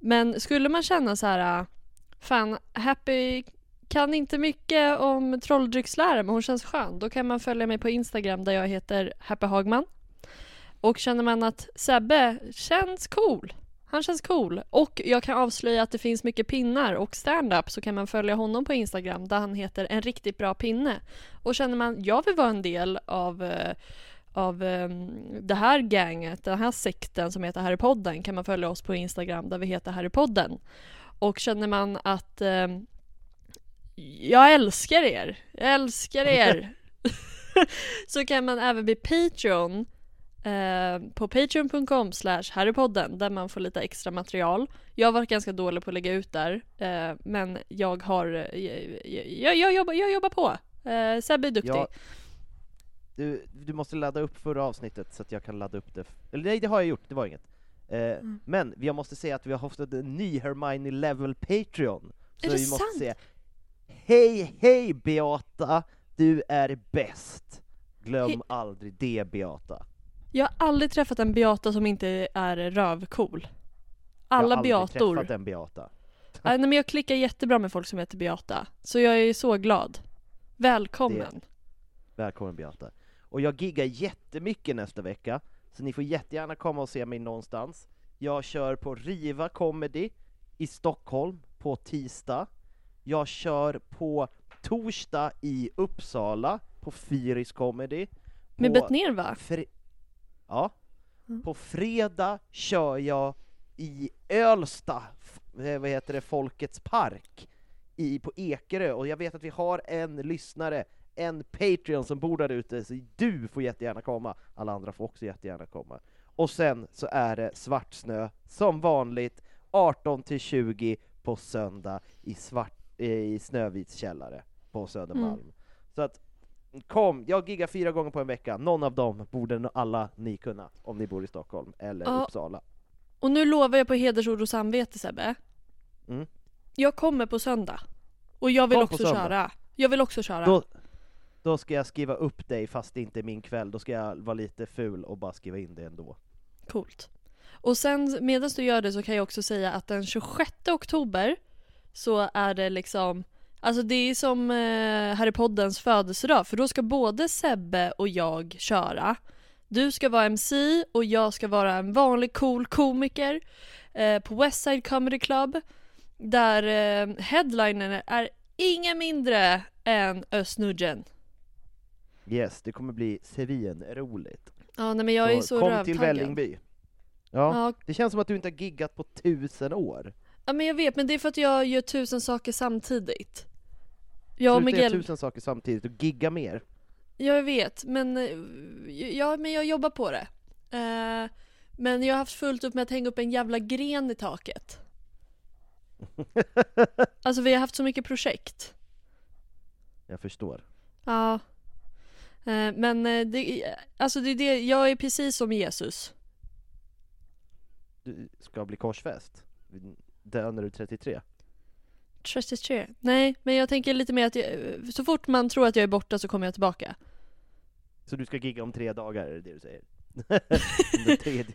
Men skulle man känna så här, fan, Happy kan inte mycket om trolldryckslära men hon känns skön. Då kan man följa mig på Instagram där jag heter Happy Hagman. Och känner man att Sebbe känns cool, han känns cool och jag kan avslöja att det finns mycket pinnar och stand-up så kan man följa honom på Instagram där han heter en riktigt bra pinne. Och känner man jag vill vara en del av eh, av um, det här gänget, den här sekten som heter Harrypodden kan man följa oss på Instagram där vi heter Harrypodden. Och känner man att um, jag älskar er, jag älskar er så kan man även bli Patreon eh, på patreon.com slash harrypodden där man får lite extra material. Jag har varit ganska dålig på att lägga ut där eh, men jag har, jag, jag, jag, jobbar, jag jobbar på. Eh, Sebbe är duktig. Ja, du, du måste ladda upp förra avsnittet så att jag kan ladda upp det. Eller nej, det har jag gjort, det var inget. Eh, Mm. Men jag måste säga att vi har haft en ny Hermione Level Patreon. Så Är det vi måste sant? säga Hej, hej Beata! Du är bäst! Glöm He- aldrig det Beata. Jag har aldrig träffat en beata som inte är rövcool. Jag Alla har aldrig beator. träffat en beata. Nej, men jag klickar jättebra med folk som heter Beata. Så jag är så glad. Välkommen. Välkommen Beata. Och jag giggar jättemycket nästa vecka, så ni får jättegärna komma och se mig någonstans. Jag kör på Riva Comedy i Stockholm på tisdag. Jag kör på torsdag i Uppsala på Fyris Comedy. Med På Bettner va? fre- ja. På fredag kör jag i Ölsta, eh, vad heter det, Folkets Park i, på Ekerö, och jag vet att vi har en lyssnare, en Patreon som bor där ute, så du får jättegärna komma, alla andra får också jättegärna komma. Och sen så är det Svartsnö, som vanligt, 18-20 på söndag i, svart, i Snövits källare på Södermalm. Så att Kom, jag giggar fyra gånger på en vecka, någon av dem borde alla ni kunna, om ni bor i Stockholm eller Ja. Uppsala. Och nu lovar jag på hedersord och samvete Sebbe. Mm. Jag kommer på söndag. Och jag vill Kom också köra. Jag vill också köra. Då, då ska jag skriva upp dig fast det inte är min kväll, då ska jag vara lite ful och bara skriva in det ändå. Coolt. Och sen medan du gör det så kan jag också säga att den 26 oktober så är det liksom Alltså det är som eh, i poddens födelsedag för då ska både Sebbe och jag köra. Du ska vara MC och jag ska vara en vanlig cool komiker eh, på Westside Comedy Club där eh, headlinen är ingen mindre än Östnudgen. Yes, det kommer bli svinroligt. Ja nej men jag är så Kom rövtaggad. till Vällingby. Ja, Ja, det känns som att du inte har giggat på tusen år. Ja men jag vet, men det är för att jag gör tusen saker samtidigt. Jag och Sluta göra Miguel, tusen saker samtidigt och gigga mer. jag vet, men, eh, ja, men jag jobbar på det. Eh, men jag har haft fullt upp med att hänga upp en jävla gren i taket. Alltså vi har haft så mycket projekt. Jag förstår. Ja. Eh, men eh, det, alltså det är det, jag är precis som Jesus. Du ska bli korsfäst. Dö när du är 33. 33. Nej, men jag tänker lite mer att jag, så fort man tror att jag är borta så kommer jag tillbaka. Så du ska gigga om tre dagar, är det det du säger? den, tredje,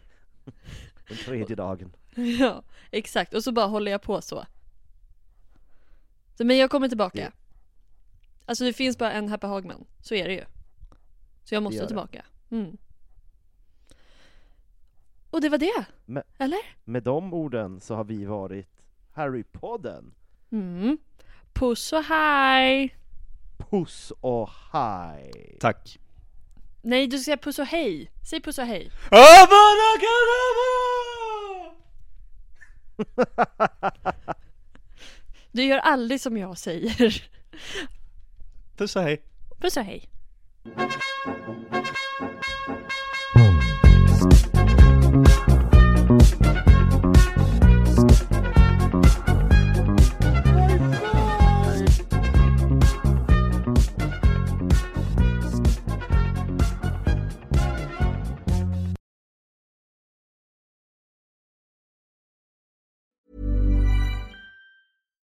den tredje dagen. Ja, exakt. Och så bara håller jag på så. så men jag kommer tillbaka. Det- Alltså det finns bara en Happy Hagman, så är det ju. Så jag måste tillbaka. Mm. Och det var det. Men- Eller? Med de orden så har vi varit Harrypodden. Mm. Puss och hej! Puss och hej! Tack. Nej, du ska säga puss och hej. Säg puss och hej. Du gör aldrig som jag säger. Puss och hej. Puss och hej.